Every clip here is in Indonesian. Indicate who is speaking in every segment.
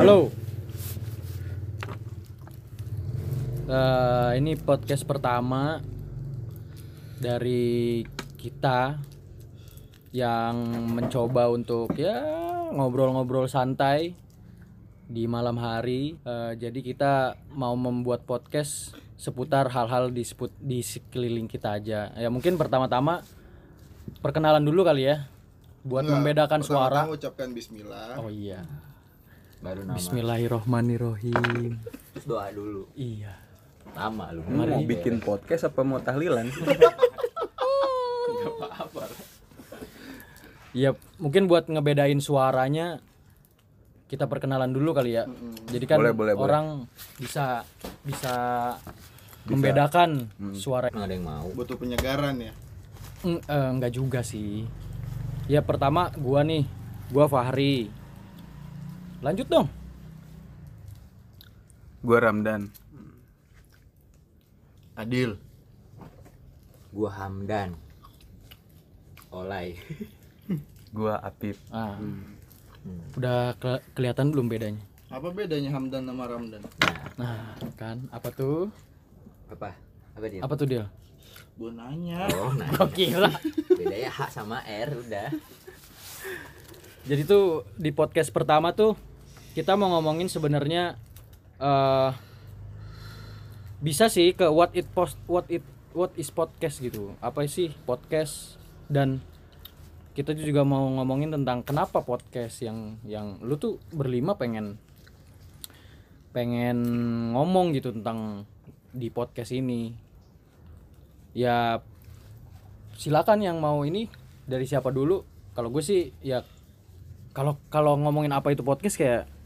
Speaker 1: Halo. Eh, ini podcast pertama dari kita yang mencoba untuk ya ngobrol-ngobrol santai di malam hari. Eh, jadi kita mau membuat podcast seputar hal-hal di seput- di sekeliling kita aja. Ya mungkin pertama-tama perkenalan dulu kali ya buat
Speaker 2: Enggak,
Speaker 1: membedakan suara.
Speaker 2: ucapkan bismillah.
Speaker 1: Oh iya.
Speaker 3: Baru nama
Speaker 1: Bismillahirrohmanirrohim.
Speaker 3: terus doa dulu
Speaker 1: Iya.
Speaker 3: lama lu
Speaker 4: Lu mau bikin podcast apa mau tahlilan?
Speaker 1: Ya mungkin buat ngebedain suaranya kita perkenalan dulu kali ya. Jadi kan
Speaker 4: Boleh, boleh, boleh.
Speaker 1: orang bisa bisa membedakan suara.
Speaker 3: emang ada yang mau
Speaker 2: Butuh penyegaran ya.
Speaker 1: Eng- eh, enggak juga sih. Ya pertama gua nih, gua Fahri. Lanjut dong.
Speaker 4: Gua Ramdan.
Speaker 2: Adil.
Speaker 3: gua Hamdan Olay
Speaker 4: Gua Apip.
Speaker 1: Ah. Udah ke- kelihatan belum bedanya?
Speaker 2: Apa bedanya Hamdan sama Ramdan?
Speaker 1: Nah, kan apa tuh?
Speaker 3: apa apa dia
Speaker 1: Apa tuh dia?
Speaker 2: Gua nanya.
Speaker 3: oh nah
Speaker 1: Kok kira?
Speaker 3: bedanya H sama R udah
Speaker 1: Jadi tuh di podcast pertama tuh kita mau ngomongin sebenarnya eh bisa sih ke what it post what it what is podcast gitu. Apa sih podcast dan kita juga mau ngomongin tentang kenapa podcast yang yang lu tuh berlima pengen pengen ngomong gitu tentang di podcast ini. Ya silakan yang mau ini dari siapa dulu. Kalau gue sih ya kalau kalau ngomongin apa itu podcast kayak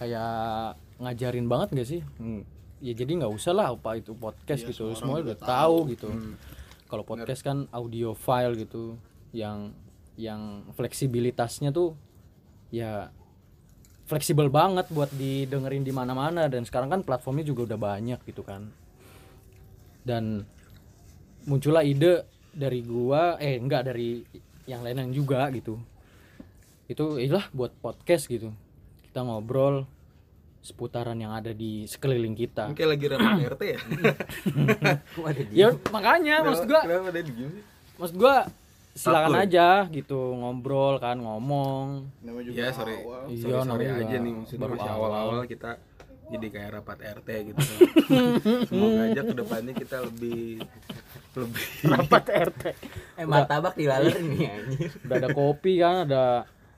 Speaker 1: kayak ngajarin banget gak sih? Hmm, ya jadi nggak usah lah apa itu podcast
Speaker 2: Iya,
Speaker 1: gitu.
Speaker 2: semua
Speaker 1: udah tahu. gitu.
Speaker 4: Hmm.
Speaker 1: kalau podcast kan audio file gitu yang yang fleksibilitasnya tuh ya fleksibel banget buat didengerin di mana-mana. Dan sekarang kan platformnya juga udah banyak gitu kan. Dan muncullah ide dari gua eh enggak dari yang lain juga gitu. Itu ilah buat podcast gitu. Kita ngobrol seputaran yang ada di sekeliling kita
Speaker 4: Kayak lagi rapat RT ya?
Speaker 3: kok ada dia
Speaker 1: ya makanya maksud gua
Speaker 4: Kenapa ada di gini?
Speaker 1: maksud gua silakan
Speaker 4: Takut.
Speaker 1: aja gitu ngobrol kan ngomong
Speaker 2: Nama juga
Speaker 4: Iya, sorry.
Speaker 2: awal.
Speaker 1: Iya,
Speaker 4: Sorry, sorry
Speaker 1: namanya
Speaker 4: aja
Speaker 1: juga
Speaker 4: nih maksudnya
Speaker 1: baru
Speaker 4: awal-awal kita jadi kayak rapat RT gitu. Semoga aja ke depannya kita lebih lebih
Speaker 1: rapat RT
Speaker 3: eh martabak dilaler nih anjir
Speaker 1: udah ada kopi kan ada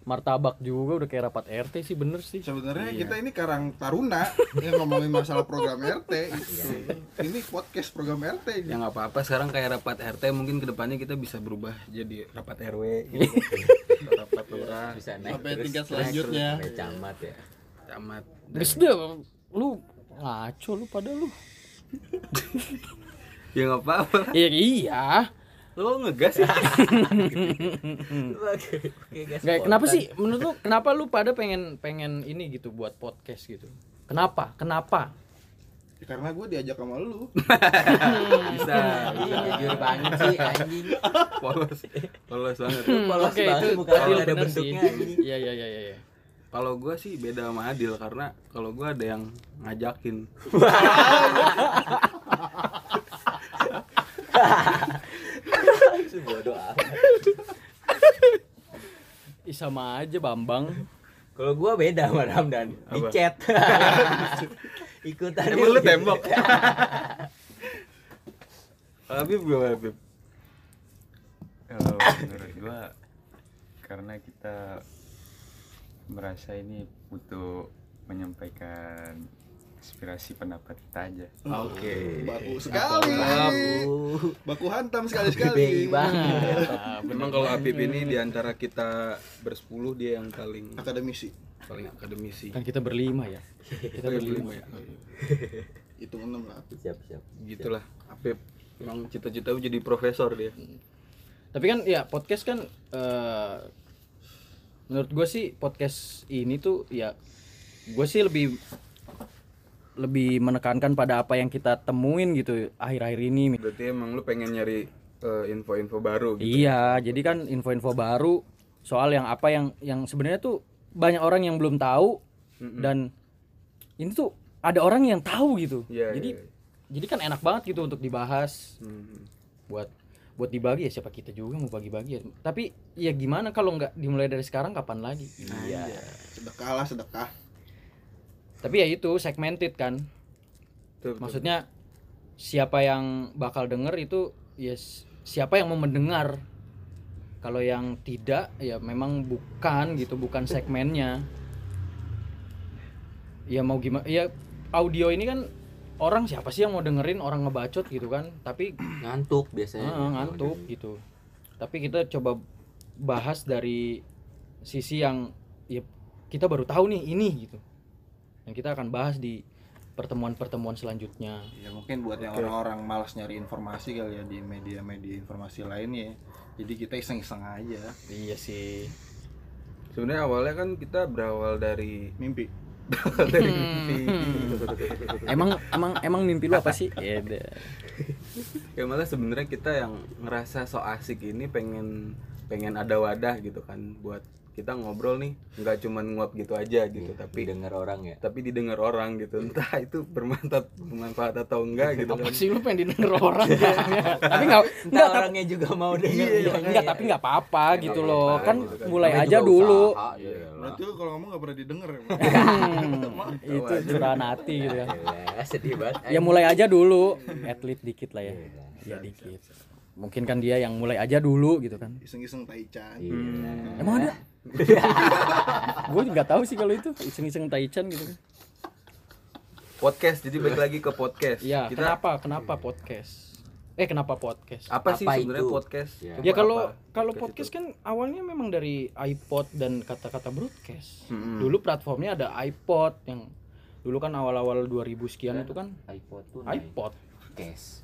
Speaker 1: martabak juga udah kayak rapat RT sih bener sih
Speaker 2: Sebenarnya
Speaker 4: Iya.
Speaker 2: kita ini Karang Taruna yang ngomongin masalah program RT. gitu. ini podcast program RT ini.
Speaker 4: ya nggak apa-apa sekarang kayak rapat RT mungkin ke depannya kita bisa berubah jadi rapat RW gitu. rapat lurah
Speaker 3: bisa naik
Speaker 2: Sampai
Speaker 3: terus
Speaker 2: tingkat selanjutnya.
Speaker 3: terus camat ya
Speaker 4: camat
Speaker 1: Terus dia lu ngaco lu pada lu
Speaker 4: ya nggak apa-apa lah.
Speaker 1: iya iya
Speaker 4: lo ngegas ya?
Speaker 3: Oke, gas
Speaker 1: Nggak, kenapa sih? Menurut lu kenapa lu pada pengen pengen ini gitu buat podcast gitu? Kenapa? Kenapa?
Speaker 2: Ya, karena gue diajak sama lu.
Speaker 4: bisa.
Speaker 3: Iya, jujur banget sih anjing.
Speaker 4: Polos. Polos banget.
Speaker 3: Polos
Speaker 1: Oke,
Speaker 3: banget
Speaker 1: itu
Speaker 3: bukan
Speaker 1: Adil
Speaker 3: ada
Speaker 1: bener sih.
Speaker 3: bentuknya anjing.
Speaker 1: Iya iya iya iya
Speaker 4: kalau gue sih beda sama Adil karena kalau gue ada yang ngajakin
Speaker 3: bodoh amat
Speaker 1: Ih, sama aja Bambang
Speaker 3: Kalau gua beda sama Ramdan, di
Speaker 4: Apa?
Speaker 3: chat. Ikutan.
Speaker 4: emang lu tembok Habib gue Habib
Speaker 5: Kalau menurut gua karena kita merasa ini butuh menyampaikan aspirasi pendapat kita aja.
Speaker 4: oke
Speaker 2: Baku sekali. Baku hantam
Speaker 3: BI
Speaker 2: sekali-sekali.
Speaker 3: banget.
Speaker 1: Nah,
Speaker 4: memang kalau Habib ini di antara kita bersepuluh dia yang paling
Speaker 2: Akademisi.
Speaker 4: paling akademisi
Speaker 1: kan kita berlima ya kita
Speaker 4: Oh,
Speaker 1: berlima
Speaker 4: ya.
Speaker 2: Hitung enam lah.
Speaker 3: Siap, siap.
Speaker 4: gitulah Habib emang cita-cita jadi profesor dia
Speaker 1: tapi kan ya podcast kan eh, menurut gue sih podcast ini tuh ya gue sih lebih lebih menekankan pada apa yang kita temuin gitu akhir-akhir ini
Speaker 4: berarti emang lu pengen nyari eh, info-info baru gitu
Speaker 1: iya jadi kan info-info baru soal yang apa yang yang sebenarnya tuh banyak orang yang belum tahu
Speaker 4: Mm-mm.
Speaker 1: dan ini tuh ada orang yang tahu gitu
Speaker 4: Iya,
Speaker 1: jadi
Speaker 4: iya.
Speaker 1: jadi kan enak banget gitu untuk dibahas
Speaker 4: Hmm.
Speaker 1: buat buat dibagi ya siapa kita juga mau bagi-bagi ya. tapi ya gimana kalau nggak dimulai dari sekarang kapan lagi
Speaker 3: Iya.
Speaker 2: sedekah lah sedekah
Speaker 1: tapi ya itu segmented kan.
Speaker 4: Betul, betul.
Speaker 1: maksudnya siapa yang bakal denger itu ya s- siapa yang mau mendengar. Kalau yang tidak ya memang bukan gitu bukan segmennya. Ya mau gimana ya audio ini kan orang siapa sih yang mau dengerin orang ngebacot gitu kan. Tapi
Speaker 3: Ngantuk biasanya.
Speaker 1: ah, ngantuk gitu. Tapi kita coba bahas dari sisi yang ya kita baru tahu nih ini gitu yang kita akan bahas di pertemuan-pertemuan selanjutnya.
Speaker 2: Ya mungkin buat yang orang-orang malas nyari informasi kali ya di media-media informasi lainnya jadi kita iseng-iseng aja.
Speaker 1: Iya sih.
Speaker 4: Sebenarnya awalnya kan kita berawal dari
Speaker 2: mimpi.
Speaker 4: Dari mimpi.
Speaker 1: Emang emang emang mimpi lu apa sih? Ya deh.
Speaker 4: ya malah sebenarnya kita yang ngerasa so asik ini pengen pengen ada wadah gitu kan buat kita ngobrol nih nggak cuman nguap gitu aja gitu tapi
Speaker 3: Didengar orang ya.
Speaker 4: tapi didengar orang gitu. Entah itu bermanfaat bermanfaat atau enggak gitu
Speaker 1: apa
Speaker 4: kan.
Speaker 1: sih lu pengen didengar orang kayaknya. tapi nggak
Speaker 3: Enggak
Speaker 1: enggak tapi
Speaker 3: orangnya juga mau denger.
Speaker 1: iya,
Speaker 3: Iya,
Speaker 1: enggak tapi nggak apa-apa gitu
Speaker 4: nggak
Speaker 1: loh.
Speaker 4: apa-apa
Speaker 1: kan
Speaker 4: gitu kan.
Speaker 1: mulai aja dulu.
Speaker 3: usaha, iya.
Speaker 2: berarti lu kalau ngomong gak pernah didengar ya?
Speaker 1: Itu curahan hati gitu ya.
Speaker 3: Sedih banget.
Speaker 1: ya mulai aja dulu. Atlet dikit lah ya. Ya dikit. mungkin kan dia yang mulai aja dulu gitu kan.
Speaker 2: Iseng-iseng taichan.
Speaker 3: Iya.
Speaker 1: emang ada gue nggak tahu sih kalau itu iseng-iseng taichan gitu kan
Speaker 4: podcast jadi balik lagi ke podcast
Speaker 1: Iya,
Speaker 4: kita
Speaker 1: kenapa? Kenapa podcast? Eh, kenapa podcast?
Speaker 4: apa sih
Speaker 3: Apa
Speaker 4: sebenarnya
Speaker 3: itu?
Speaker 4: podcast
Speaker 3: Ya.
Speaker 1: Ya
Speaker 4: Apa
Speaker 1: kalau kalau
Speaker 4: podcast
Speaker 1: podcast kan awalnya memang dari iPod dan kata-kata broadcast.
Speaker 4: Mm-mm.
Speaker 1: Dulu platformnya ada iPod yang dulu kan awal-awal 2000 sekian itu kan
Speaker 3: iPod tuh
Speaker 1: iPod.
Speaker 3: cash.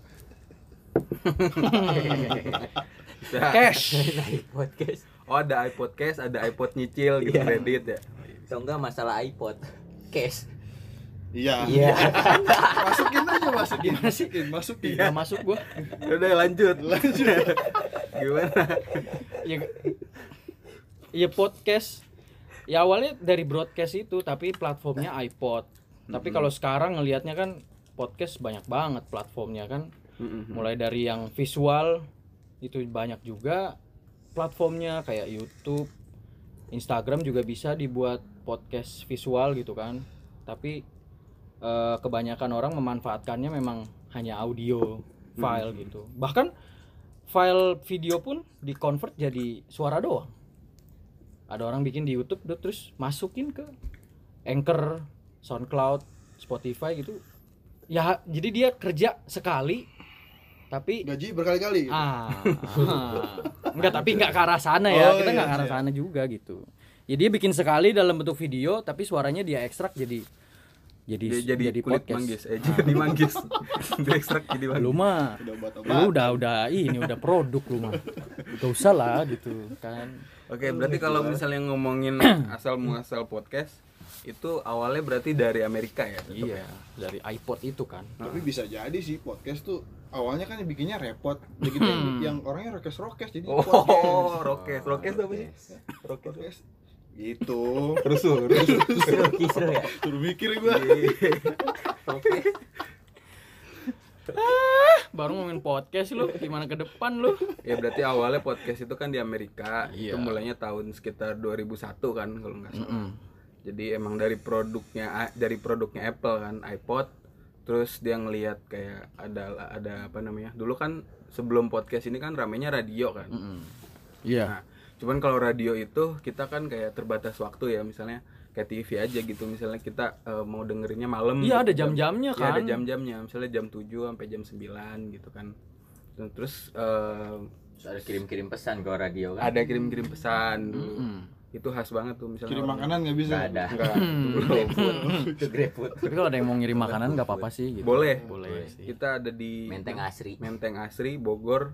Speaker 1: Cash.
Speaker 4: oh ada iPodcast ada iPod nyicil gitu
Speaker 3: Iya.
Speaker 4: kredit ya
Speaker 3: Atau enggak masalah iPod. Cash.
Speaker 2: iya
Speaker 3: Iya.
Speaker 2: masukin aja masukin masukin masukin
Speaker 1: Gak masuk gua.
Speaker 4: udah lanjut lanjut gimana
Speaker 1: Ya Ya podcast. Ya awalnya dari broadcast itu tapi platformnya iPod. Tapi kalau sekarang ngelihatnya kan podcast banyak banget platformnya kan. mulai dari yang visual itu banyak juga platformnya kayak YouTube, Instagram juga bisa dibuat podcast visual gitu kan. Tapi eh, kebanyakan orang memanfaatkannya memang hanya audio file gitu. Bahkan file video pun di convert jadi suara doang. Ada orang bikin di YouTube terus masukin ke Anchor, SoundCloud, Spotify gitu. Ya jadi dia kerja sekali tapi
Speaker 2: gaji berkali-kali gitu.
Speaker 1: ah, ah. enggak tapi enggak ke arah sana ya
Speaker 2: Oh,
Speaker 1: kita
Speaker 2: iya,
Speaker 1: enggak ke arah
Speaker 2: iya.
Speaker 1: sana juga gitu ya dia bikin sekali dalam bentuk video tapi suaranya dia ekstrak jadi jadi
Speaker 4: dia jadi, kulit
Speaker 1: podcast
Speaker 4: manggis eh jadi manggis dia ekstrak jadi manggis
Speaker 1: lu mah lu udah udah ini udah produk lu mah gak usah lah gitu kan
Speaker 4: Oke, berarti kalau misalnya ngomongin asal muasal podcast itu awalnya berarti dari Amerika ya?
Speaker 1: iya
Speaker 4: ya?
Speaker 1: dari iPod itu kan
Speaker 2: tapi bisa jadi sih podcast tuh awalnya kan bikinnya repot begitu yang, yang orangnya rokes rokes jadi
Speaker 4: Oh,
Speaker 2: podcast
Speaker 4: rokes, rokes apa sih? Rokes.
Speaker 2: podcast gitu
Speaker 4: Rusuh, rusuh.
Speaker 3: Kisru, kisru ya.
Speaker 2: suruh mikir gua
Speaker 3: Oke.
Speaker 1: baru ngomongin podcast lu gimana ke depan lu
Speaker 4: ya berarti awalnya podcast itu kan di Amerika.
Speaker 1: Iya.
Speaker 4: Itu mulainya tahun sekitar 2001 kan kalau nggak salah. Jadi emang dari produknya dari produknya Apple kan iPod terus dia ngelihat kayak ada ada apa namanya? Dulu kan sebelum podcast ini kan ramenya radio kan.
Speaker 1: iya
Speaker 4: Nah, cuman kalau radio itu kita kan kayak terbatas waktu ya, misalnya kayak TV aja gitu. Misalnya kita eh, mau dengerinnya malam.
Speaker 1: iya ada
Speaker 4: gitu, jam-
Speaker 1: jam-jamnya
Speaker 4: Iya,
Speaker 1: kan
Speaker 4: ada jam-jamnya. Misalnya jam 7 sampai jam 9 gitu kan. Terus eh,
Speaker 3: Terus ada kirim-kirim pesan ke radio kan?
Speaker 4: ada kirim-kirim pesan.
Speaker 1: Mm.
Speaker 4: Itu khas banget tuh misalnya.
Speaker 2: kirim makanan nggak bisa
Speaker 3: Nggak ada.
Speaker 4: Enggak, itu
Speaker 3: GrabFood.
Speaker 1: tapi kalau ada yang mau ngirim makanan nggak apa-apa sih gitu.
Speaker 4: Boleh.
Speaker 1: boleh sih
Speaker 4: Kita ada di
Speaker 3: Menteng Asri.
Speaker 4: Menteng Asri, Bogor,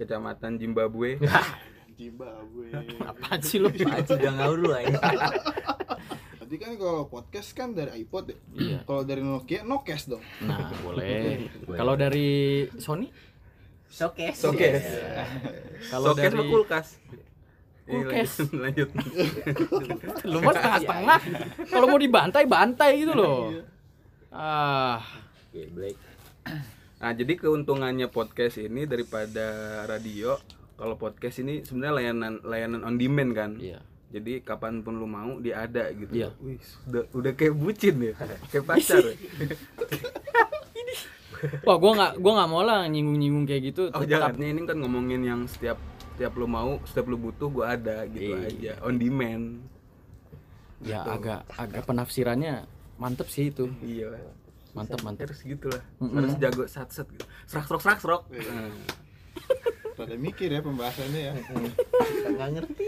Speaker 4: Kecamatan Zimbabwe.
Speaker 2: Zimbabwe
Speaker 1: apaan sih lu
Speaker 3: Pak Haji udah ngaur lu aja.
Speaker 2: Tapi kan kalau podcast kan dari iPod ya.
Speaker 1: Iya.
Speaker 2: Kalau dari Nokia, Nokes dong.
Speaker 1: Nah, boleh. Kalau dari Sony?
Speaker 3: Showcase.
Speaker 4: Showcase.
Speaker 3: Iya.
Speaker 1: Kalau dari
Speaker 4: sama kulkas. Ini
Speaker 1: Kulkes.
Speaker 4: lanjut, lanjut.
Speaker 1: Lu mah setengah-setengah. Kalau mau dibantai, bantai gitu loh. Ah,
Speaker 3: Oke, Black.
Speaker 4: Nah, jadi keuntungannya podcast ini daripada radio, kalau podcast ini sebenarnya layanan layanan on demand kan.
Speaker 1: iya.
Speaker 4: Jadi kapan pun lu mau dia ada gitu.
Speaker 1: Iya.
Speaker 4: Wih, udah udah kayak bucin ya, kayak pacar.
Speaker 1: Wah, gua nggak gua nggak mau lah nyinggung-nyinggung kayak gitu.
Speaker 4: Oh
Speaker 1: Tetap-
Speaker 4: jangan, ini kan ngomongin yang setiap setiap lu mau, setiap lu butuh gua ada gitu
Speaker 1: Iya.
Speaker 4: aja, on demand.
Speaker 1: ya agak agak penafsirannya mantep sih itu.
Speaker 4: Iya.
Speaker 1: Mantep mantep.
Speaker 4: Harus gitu lah.
Speaker 1: Mm-mm.
Speaker 4: Harus jago sat-sat gitu. Serak serok serak serok.
Speaker 1: Iya.
Speaker 4: Nah.
Speaker 2: pada mikir ya pembahasannya ya
Speaker 3: Nggak ngerti.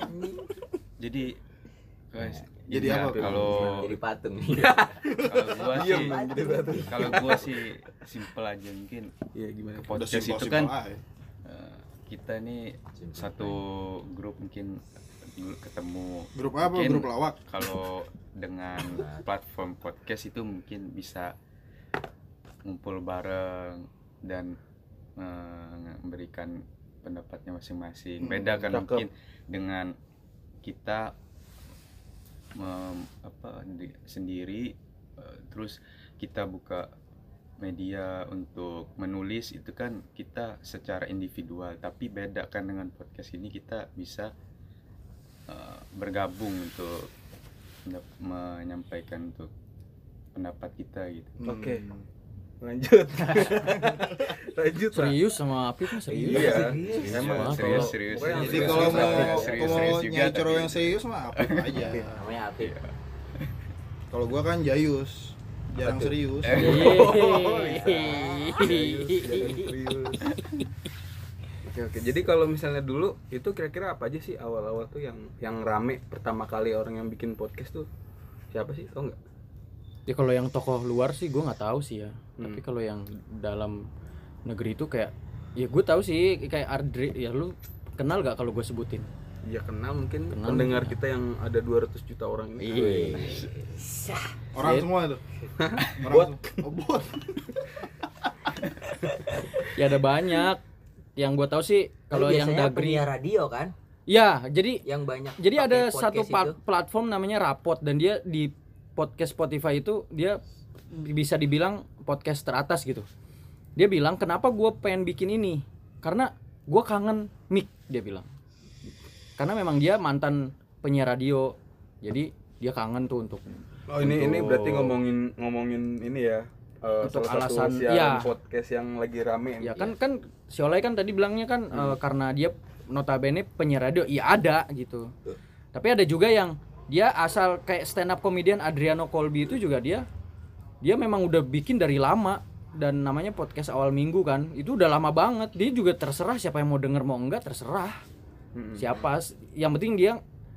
Speaker 5: jadi guys
Speaker 2: Jadi
Speaker 5: ya,
Speaker 2: apa?
Speaker 5: kalau
Speaker 3: Jadi patung.
Speaker 5: kalau gua sih kalau gua sih simple aja mungkin
Speaker 4: Iya gimana?
Speaker 5: podcast
Speaker 2: simpel
Speaker 5: itu
Speaker 2: simpel
Speaker 5: kan
Speaker 2: aja.
Speaker 5: Kita nih satu grup mungkin dulu ketemu
Speaker 2: grup apa
Speaker 5: Mungkin
Speaker 2: grup lawak
Speaker 5: kalau dengan platform podcast itu mungkin bisa ngumpul bareng dan eh, memberikan pendapatnya masing-masing.
Speaker 2: Hmm,
Speaker 5: Beda kan
Speaker 4: cakep.
Speaker 5: mungkin dengan kita mem- apa di- sendiri eh, terus kita buka media untuk menulis itu kan kita secara individual tapi beda kan dengan podcast ini kita bisa eh, bergabung untuk menyampaikan untuk pendapat kita gitu
Speaker 4: Oke.
Speaker 2: Hmm.
Speaker 4: Lanjut. Lanjut.
Speaker 1: Serius sama Apip mah serius.
Speaker 4: Iya.
Speaker 1: Emang
Speaker 5: serius
Speaker 1: kalau-
Speaker 5: serius
Speaker 4: pokoknya
Speaker 2: jadi
Speaker 4: Serius,
Speaker 2: kalau mau
Speaker 5: serius, serius
Speaker 2: mau
Speaker 5: juga,
Speaker 2: nyari cowok
Speaker 5: tapi-
Speaker 2: yang serius mah apa aja
Speaker 3: Namanya Apip.
Speaker 2: kalau gua kan jayus jarang
Speaker 4: Apa tuh?
Speaker 2: serius
Speaker 5: Eh.
Speaker 4: Oke oke. Jadi kalau misalnya dulu itu kira-kira apa aja sih awal-awal tuh yang yang rame pertama kali orang yang bikin podcast tuh siapa sih? Tau nggak?
Speaker 1: Ya kalau yang tokoh luar sih gue nggak tahu sih ya.
Speaker 4: Hmm.
Speaker 1: Tapi kalau yang dalam negeri itu kayak ya gue tahu sih kayak Ardri ya lu kenal gak kalau gue sebutin?
Speaker 4: Ya kenal mungkin
Speaker 1: Kenal.
Speaker 4: pendengar kita yang ada 200 juta orang ini.
Speaker 1: Iya.
Speaker 2: orang
Speaker 1: Sip.
Speaker 2: semua tuh orang
Speaker 4: Bot.
Speaker 2: semua. oh, bot
Speaker 1: Ya ada banyak. Yang gue tahu sih kalau yang Dagri.
Speaker 3: radio kan
Speaker 1: Ya, jadi
Speaker 3: yang banyak
Speaker 1: jadi ada satu
Speaker 3: itu.
Speaker 1: plat- platform namanya Rapot dan dia di podcast Spotify itu dia bisa dibilang podcast teratas gitu. Dia bilang kenapa gue pengen bikin ini karena gue kangen mic dia bilang. Karena memang dia mantan penyiar radio, jadi dia kangen tuh untuk
Speaker 4: Oh ini ini
Speaker 1: Untuk-
Speaker 4: berarti ngomongin ngomongin ini ya. eh,
Speaker 1: Untuk
Speaker 4: salah
Speaker 1: alasan- ya.
Speaker 4: podcast yang lagi rame.
Speaker 1: ya kan kan si Olay kan tadi bilangnya kan eh, karena dia notabene penyiar radio, iya ada gitu. Tapi ada juga yang dia asal kayak stand up comedian Adriano Colby itu juga dia dia memang udah bikin dari lama dan namanya podcast awal minggu kan itu udah lama banget dia juga terserah siapa yang mau denger mau enggak terserah
Speaker 4: Mm-mm.
Speaker 1: siapa yang penting dia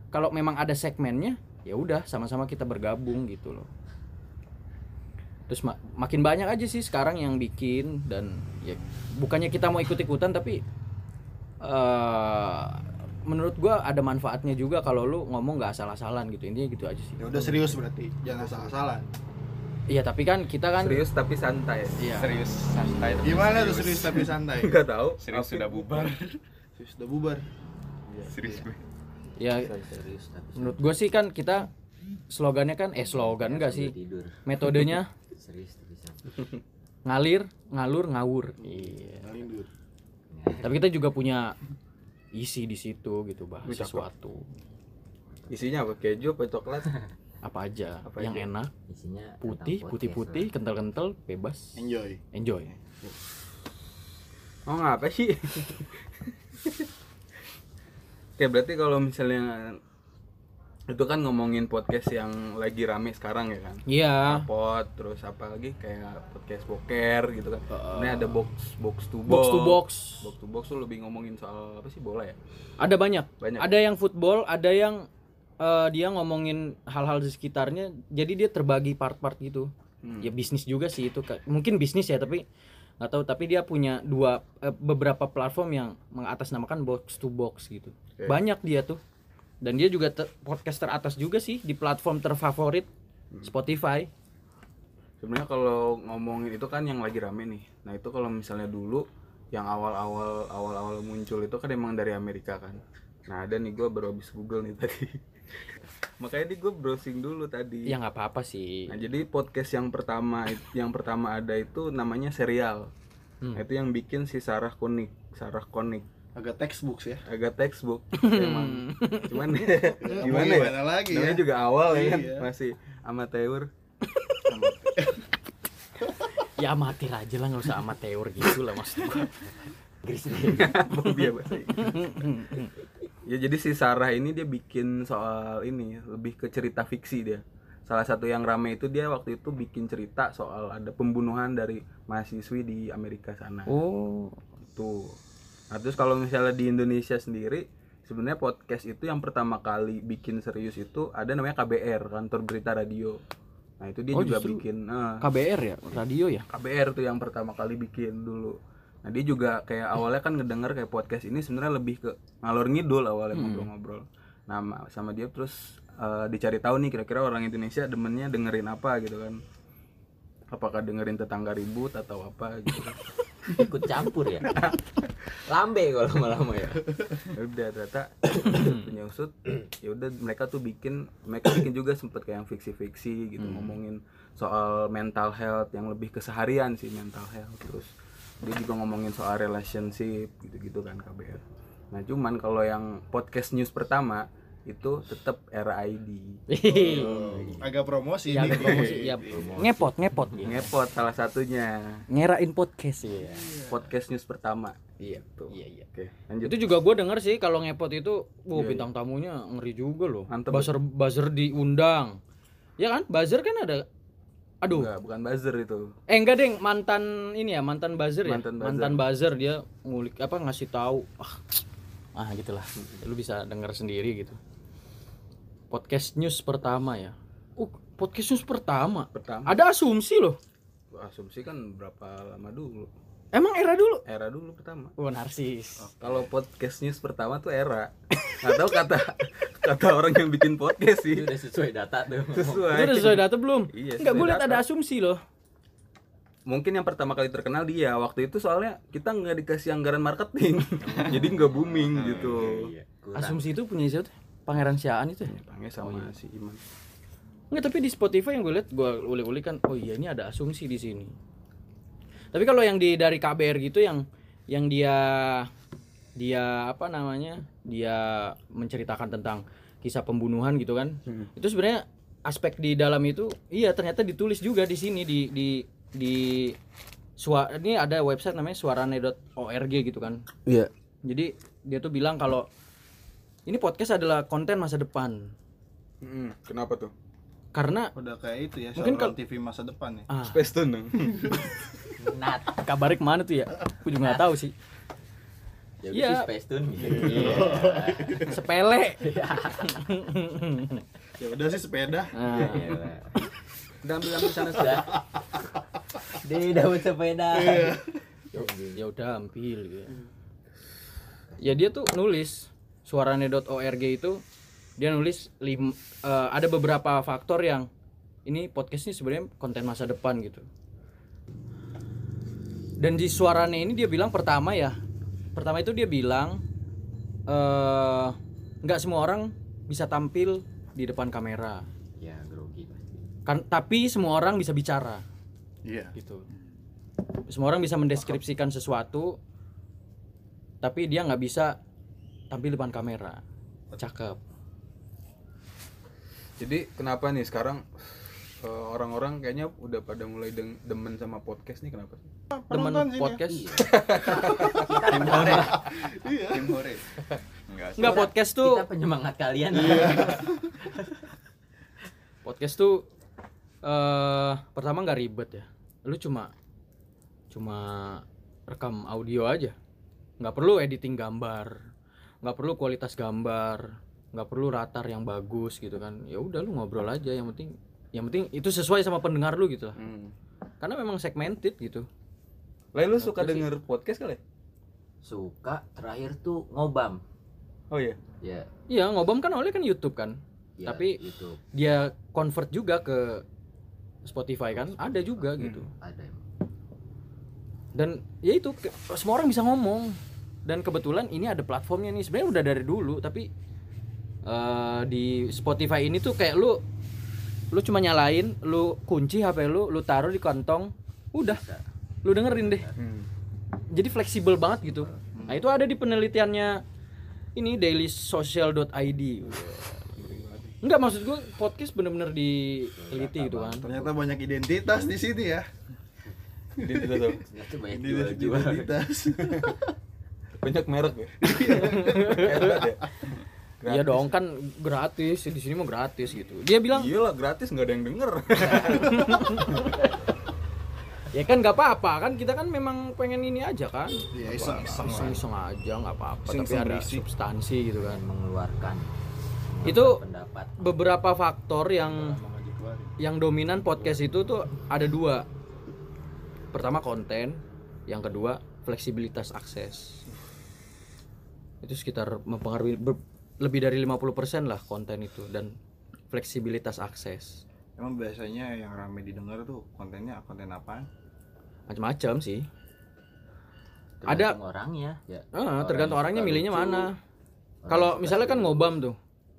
Speaker 1: kalau memang ada segmennya ya udah sama-sama kita bergabung gitu loh. Terus ma- makin banyak aja sih sekarang yang bikin dan ya bukannya kita mau ikut-ikutan tapi eh menurut gua ada manfaatnya juga kalau lu ngomong nggak asal-asalan gitu. Intinya gitu aja sih.
Speaker 2: Ya udah serius berarti jangan salah-salah
Speaker 1: iya tapi kan kita kan
Speaker 4: Serius tapi santai.
Speaker 1: iya.
Speaker 5: Serius santai tapi
Speaker 2: gimana tuh serius. tapi santai?
Speaker 4: Enggak tahu.
Speaker 5: serius sudah bubar.
Speaker 2: Serius udah bubar
Speaker 5: serius gue.
Speaker 1: Ya
Speaker 3: serius tapi
Speaker 1: menurut gua sih kan kita slogannya kan eh slogan enggak sih?
Speaker 3: tidur.
Speaker 1: Metodenya?
Speaker 3: Serius
Speaker 1: ngalir ngalur ngawur. Iya. Tapi kita juga punya isi di situ gitu bahas
Speaker 4: Wih,
Speaker 1: sesuatu.
Speaker 4: Isinya apa? Keju apa coklat?
Speaker 1: apa aja.
Speaker 4: Apa
Speaker 1: yang
Speaker 4: aja?
Speaker 1: enak.
Speaker 3: Isinya
Speaker 1: putih putih putih kental kental bebas.
Speaker 2: Enjoy.
Speaker 1: Enjoy.
Speaker 4: Oh ngapa sih? Oke berarti kalau misalnya itu kan ngomongin podcast yang lagi rame sekarang ya kan?
Speaker 1: iya
Speaker 4: Pot terus apa lagi kayak podcast boker gitu kan? Ini ada box box to box.
Speaker 1: box to box
Speaker 4: Box to box tuh lebih ngomongin soal apa sih bola ya?
Speaker 1: ada banyak
Speaker 4: Banyak.
Speaker 1: ada yang football ada yang eh, dia ngomongin hal-hal di sekitarnya jadi dia terbagi part-part gitu
Speaker 4: Hmm.
Speaker 1: ya bisnis juga sih itu mungkin bisnis ya tapi nggak tahu tapi dia punya dua eh, beberapa platform yang mengatasnamakan box to box gitu
Speaker 4: Oke.
Speaker 1: banyak dia tuh dan dia juga ter- podcast teratas juga sih di platform terfavorit
Speaker 4: Hmm.
Speaker 1: Spotify
Speaker 4: Sebenarnya kalau ngomongin itu kan yang lagi rame nih. Nah itu kalau misalnya dulu yang awal-awal awal-awal muncul itu kan emang dari Amerika kan. nah ada nih gue baru habis google nih tadi makanya nih gue browsing dulu tadi
Speaker 1: ya nggak apa-apa sih
Speaker 4: Nah, jadi podcast yang pertama yang pertama ada itu namanya serial.
Speaker 1: Hmm.
Speaker 4: Nah, Itu yang bikin si Sarah Koenig, Sarah Koenig.
Speaker 2: Agak textbook sih ya
Speaker 4: Agak textbook emang. Cuman
Speaker 2: Mau
Speaker 4: gimana ya?
Speaker 2: gimana lagi
Speaker 4: Namanya
Speaker 2: ya
Speaker 4: juga awal ya kan,
Speaker 2: Iya.
Speaker 4: masih amatir.
Speaker 1: ya amatir aja lah nggak usah amateur gitu lah maksud gua
Speaker 4: Bobby ya, bahasa Inggris. ya jadi si Sarah ini dia bikin soal ini lebih ke cerita fiksi dia. Salah satu yang rame itu dia waktu itu bikin cerita soal ada pembunuhan dari mahasiswi di Amerika sana.
Speaker 1: oh
Speaker 4: Tuh. Nah, terus kalau misalnya di Indonesia sendiri, sebenarnya podcast itu yang pertama kali bikin serius itu ada namanya KBR, kantor berita radio. Nah, itu dia
Speaker 1: Oh,
Speaker 4: juga bikin eh,
Speaker 1: KBR ya radio ya
Speaker 4: KBR tuh yang pertama kali bikin dulu. Nah, dia juga kayak awalnya kan ngedenger kayak podcast ini sebenarnya lebih ke ngalor ngidul awalnya ngobrol-ngobrol. Nah, ma- sama dia terus eh, dicari tahu nih kira-kira orang Indonesia demennya dengerin apa gitu kan. Apakah dengerin tetangga ribut atau apa gitu.
Speaker 3: ikut campur ya? Lambe kalau lama-lama ya?
Speaker 4: Ya udah ternyata punya usut ya udah mereka tuh bikin mereka bikin juga sempet kayak yang fiksi-fiksi gitu ngomongin soal mental health yang lebih keseharian sih mental health. Terus dia juga ngomongin soal relationship gitu-gitu kan KBR nah cuman kalau yang podcast news pertama itu tetap era ID
Speaker 2: agak promosi
Speaker 1: ya
Speaker 2: nih
Speaker 1: ada promosi ya ngepot ngepot.
Speaker 4: Ngepot salah satunya.
Speaker 1: Ngerain podcast ya
Speaker 4: podcast news pertama.
Speaker 3: Iya
Speaker 4: tuh.
Speaker 1: Iya iya.
Speaker 4: Oke lanjut.
Speaker 1: Itu juga gue denger sih kalau ngepot itu wow, bintang tamunya ngeri juga loh.
Speaker 4: Mantep.
Speaker 1: buzzer buzzer diundang. Ya kan? Buzzer kan ada? Aduh.
Speaker 4: Enggak, bukan buzzer itu.
Speaker 1: Eh enggak deng. Mantan ini ya mantan buzzer ya?
Speaker 4: Mantan buzzer.
Speaker 1: mantan buzzer dia ngulik apa ngasih tahu. Ah ah gitulah lu bisa denger sendiri gitu podcast news pertama ya uh podcast news pertama
Speaker 4: pertama
Speaker 1: ada asumsi loh
Speaker 4: asumsi kan berapa lama dulu
Speaker 1: emang era dulu
Speaker 4: era dulu pertama
Speaker 1: oh narsis
Speaker 4: Kalau podcast news pertama tuh era. Tahu kata kata orang yang bikin podcast sih.
Speaker 3: itu udah sesuai data tuh
Speaker 4: Sesuai.
Speaker 1: itu udah sesuai data belum
Speaker 4: Iya,
Speaker 1: enggak
Speaker 4: data.
Speaker 1: ada asumsi loh
Speaker 4: Mungkin yang pertama kali terkenal dia. Waktu itu soalnya kita nggak dikasih anggaran marketing. Jadi nggak booming gitu.
Speaker 3: iya kurang
Speaker 1: asumsi itu punya siapa tuh? Pangeran siaan itu ya
Speaker 4: Panggil sama si Iman.
Speaker 1: Enggak, tapi di Spotify yang gue lihat gue ulik-ulik kan, oh iya ini ada asumsi di sini. Tapi kalau yang di dari KBR gitu yang yang dia dia apa namanya? Dia menceritakan tentang kisah pembunuhan gitu kan. Itu sebenarnya aspek di dalam itu iya ternyata ditulis juga di sini di di di sua ini ada website namanya suarane.org gitu kan.
Speaker 4: Iya.
Speaker 1: Jadi dia tuh bilang kalau ini podcast adalah konten masa depan.
Speaker 4: Kenapa tuh?
Speaker 1: Karena
Speaker 2: udah kayak itu ya
Speaker 1: Mungkin
Speaker 2: saluran
Speaker 1: kal-
Speaker 2: TV masa depan ya
Speaker 1: ah,
Speaker 4: Space Tune
Speaker 3: nat
Speaker 1: kabarnya ke mana tuh ya? Aku juga nggak tahu sih.
Speaker 3: ya
Speaker 1: Iya.
Speaker 3: bisa space tune gitu
Speaker 1: Sepele.
Speaker 2: ya udah sih sepeda
Speaker 1: Nah,
Speaker 4: Udah ambil ambil sana sudah.
Speaker 3: di daun sepeda
Speaker 1: ya udah ambil gitu. Ya dia tuh nulis suarane.org itu dia nulis lim, eh, ada beberapa faktor yang ini podcast ini sebenarnya konten masa depan gitu. Dan di suarane ini dia bilang pertama ya, pertama itu dia bilang eh nggak semua orang bisa tampil di depan kamera.
Speaker 3: ya grogi pasti
Speaker 1: Kan tapi semua orang bisa bicara
Speaker 2: iya
Speaker 1: gitu. Semua orang bisa mendeskripsikan sesuatu tapi dia nggak bisa tampil depan kamera. Cakep.
Speaker 4: Jadi kenapa nih sekarang eh, orang-orang kayaknya udah pada mulai deng- demen sama podcast nih kenapa sih?
Speaker 2: Sini ya.
Speaker 1: podcast.
Speaker 5: Tim hore.
Speaker 2: Iya.
Speaker 5: Tim hore. Enggak sih.
Speaker 1: Enggak podcast tuh.
Speaker 3: kita penyemangat kalian
Speaker 1: Podcast tuh eh pertama nggak ribet ya. Lu cuma cuma rekam audio aja. nggak perlu editing gambar. Nggak perlu kualitas gambar. nggak perlu ratar yang bagus gitu kan. Ya udah lu ngobrol aja yang penting yang penting itu sesuai sama pendengar lu gitu lah.
Speaker 4: Hmm.
Speaker 1: Karena memang segmented gitu.
Speaker 4: Lah lu suka denger podcast kali?
Speaker 3: suka terakhir tuh ngobam
Speaker 4: Oh iya.
Speaker 3: ya,
Speaker 1: Iya, ngobam kan oleh kan YouTube kan.
Speaker 3: ya
Speaker 1: Tapi-
Speaker 3: itu
Speaker 1: Dia convert juga ke Spotify kan, ada juga gitu.
Speaker 3: ada emang.
Speaker 1: Dan ya itu semua orang bisa ngomong. Dan kebetulan ini ada platformnya nih. Sebenarnya udah dari dulu tapi eh, di Spotify ini tuh kayak lu lu cuma nyalain lu kunci HP lu lu taruh di kantong udah. Lu dengerin deh. Jadi fleksibel banget gitu. Nah itu ada di penelitiannya ini dailysocial.id Enggak maksud gue podcast bener-bener diteliti gitu kan.
Speaker 2: Ternyata banyak identitas di sini ya.
Speaker 4: Tuh
Speaker 3: Ternyata banyak
Speaker 2: Identitas.
Speaker 3: jual-jual.
Speaker 2: identitas.
Speaker 4: banyak merek ya. Hebat ya.
Speaker 1: Iya dong kan gratis di sini mau gratis gitu dia bilang
Speaker 4: Iya lah gratis nggak ada yang denger.
Speaker 1: ya kan nggak apa-apa kan kita kan memang pengen ini aja kan
Speaker 2: Iya, iseng-iseng lah.
Speaker 1: iseng-iseng aja nggak apa-apa tapi ada
Speaker 2: berisik.
Speaker 1: substansi gitu kan
Speaker 3: mengeluarkan
Speaker 1: Itu-
Speaker 3: pendapat
Speaker 1: beberapa faktor yang yang dominan podcast itu tuh ada dua pertama konten yang kedua fleksibilitas akses itu sekitar mempengaruhi ber- lebih dari 50% lah konten itu dan fleksibilitas akses.
Speaker 2: Emang biasanya yang rame didengar tuh kontennya konten apa?
Speaker 1: macam-macam sih.
Speaker 3: Tergantung orangnya ya.
Speaker 1: Ah, tergantung
Speaker 3: yang
Speaker 1: orangnya milihnya
Speaker 3: lucu,
Speaker 1: mana.
Speaker 3: Orang
Speaker 1: kalau misalnya kan ngobam tuh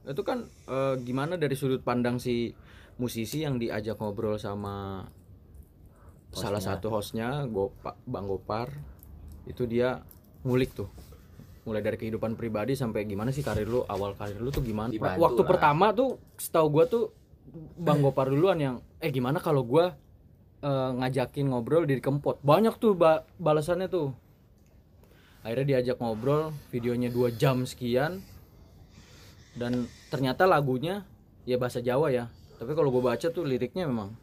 Speaker 1: itu kan eh, gimana dari sudut pandang si musisi yang diajak ngobrol sama salah
Speaker 3: Hostnya.
Speaker 1: satu hostnya Gopa, Bang Gopar itu dia ngulik tuh mulai dari kehidupan pribadi sampai gimana sih karir lu awal karir lu tuh gimana
Speaker 3: Dibantu
Speaker 1: waktu
Speaker 3: lah.
Speaker 1: pertama tuh setahu gua tuh Bang Gopar duluan yang eh gimana kalau gua eh, ngajakin ngobrol di kempot banyak tuh ba- balasannya tuh akhirnya diajak ngobrol videonya dua jam sekian dan ternyata lagunya ya bahasa Jawa ya tapi kalau gue baca tuh liriknya memang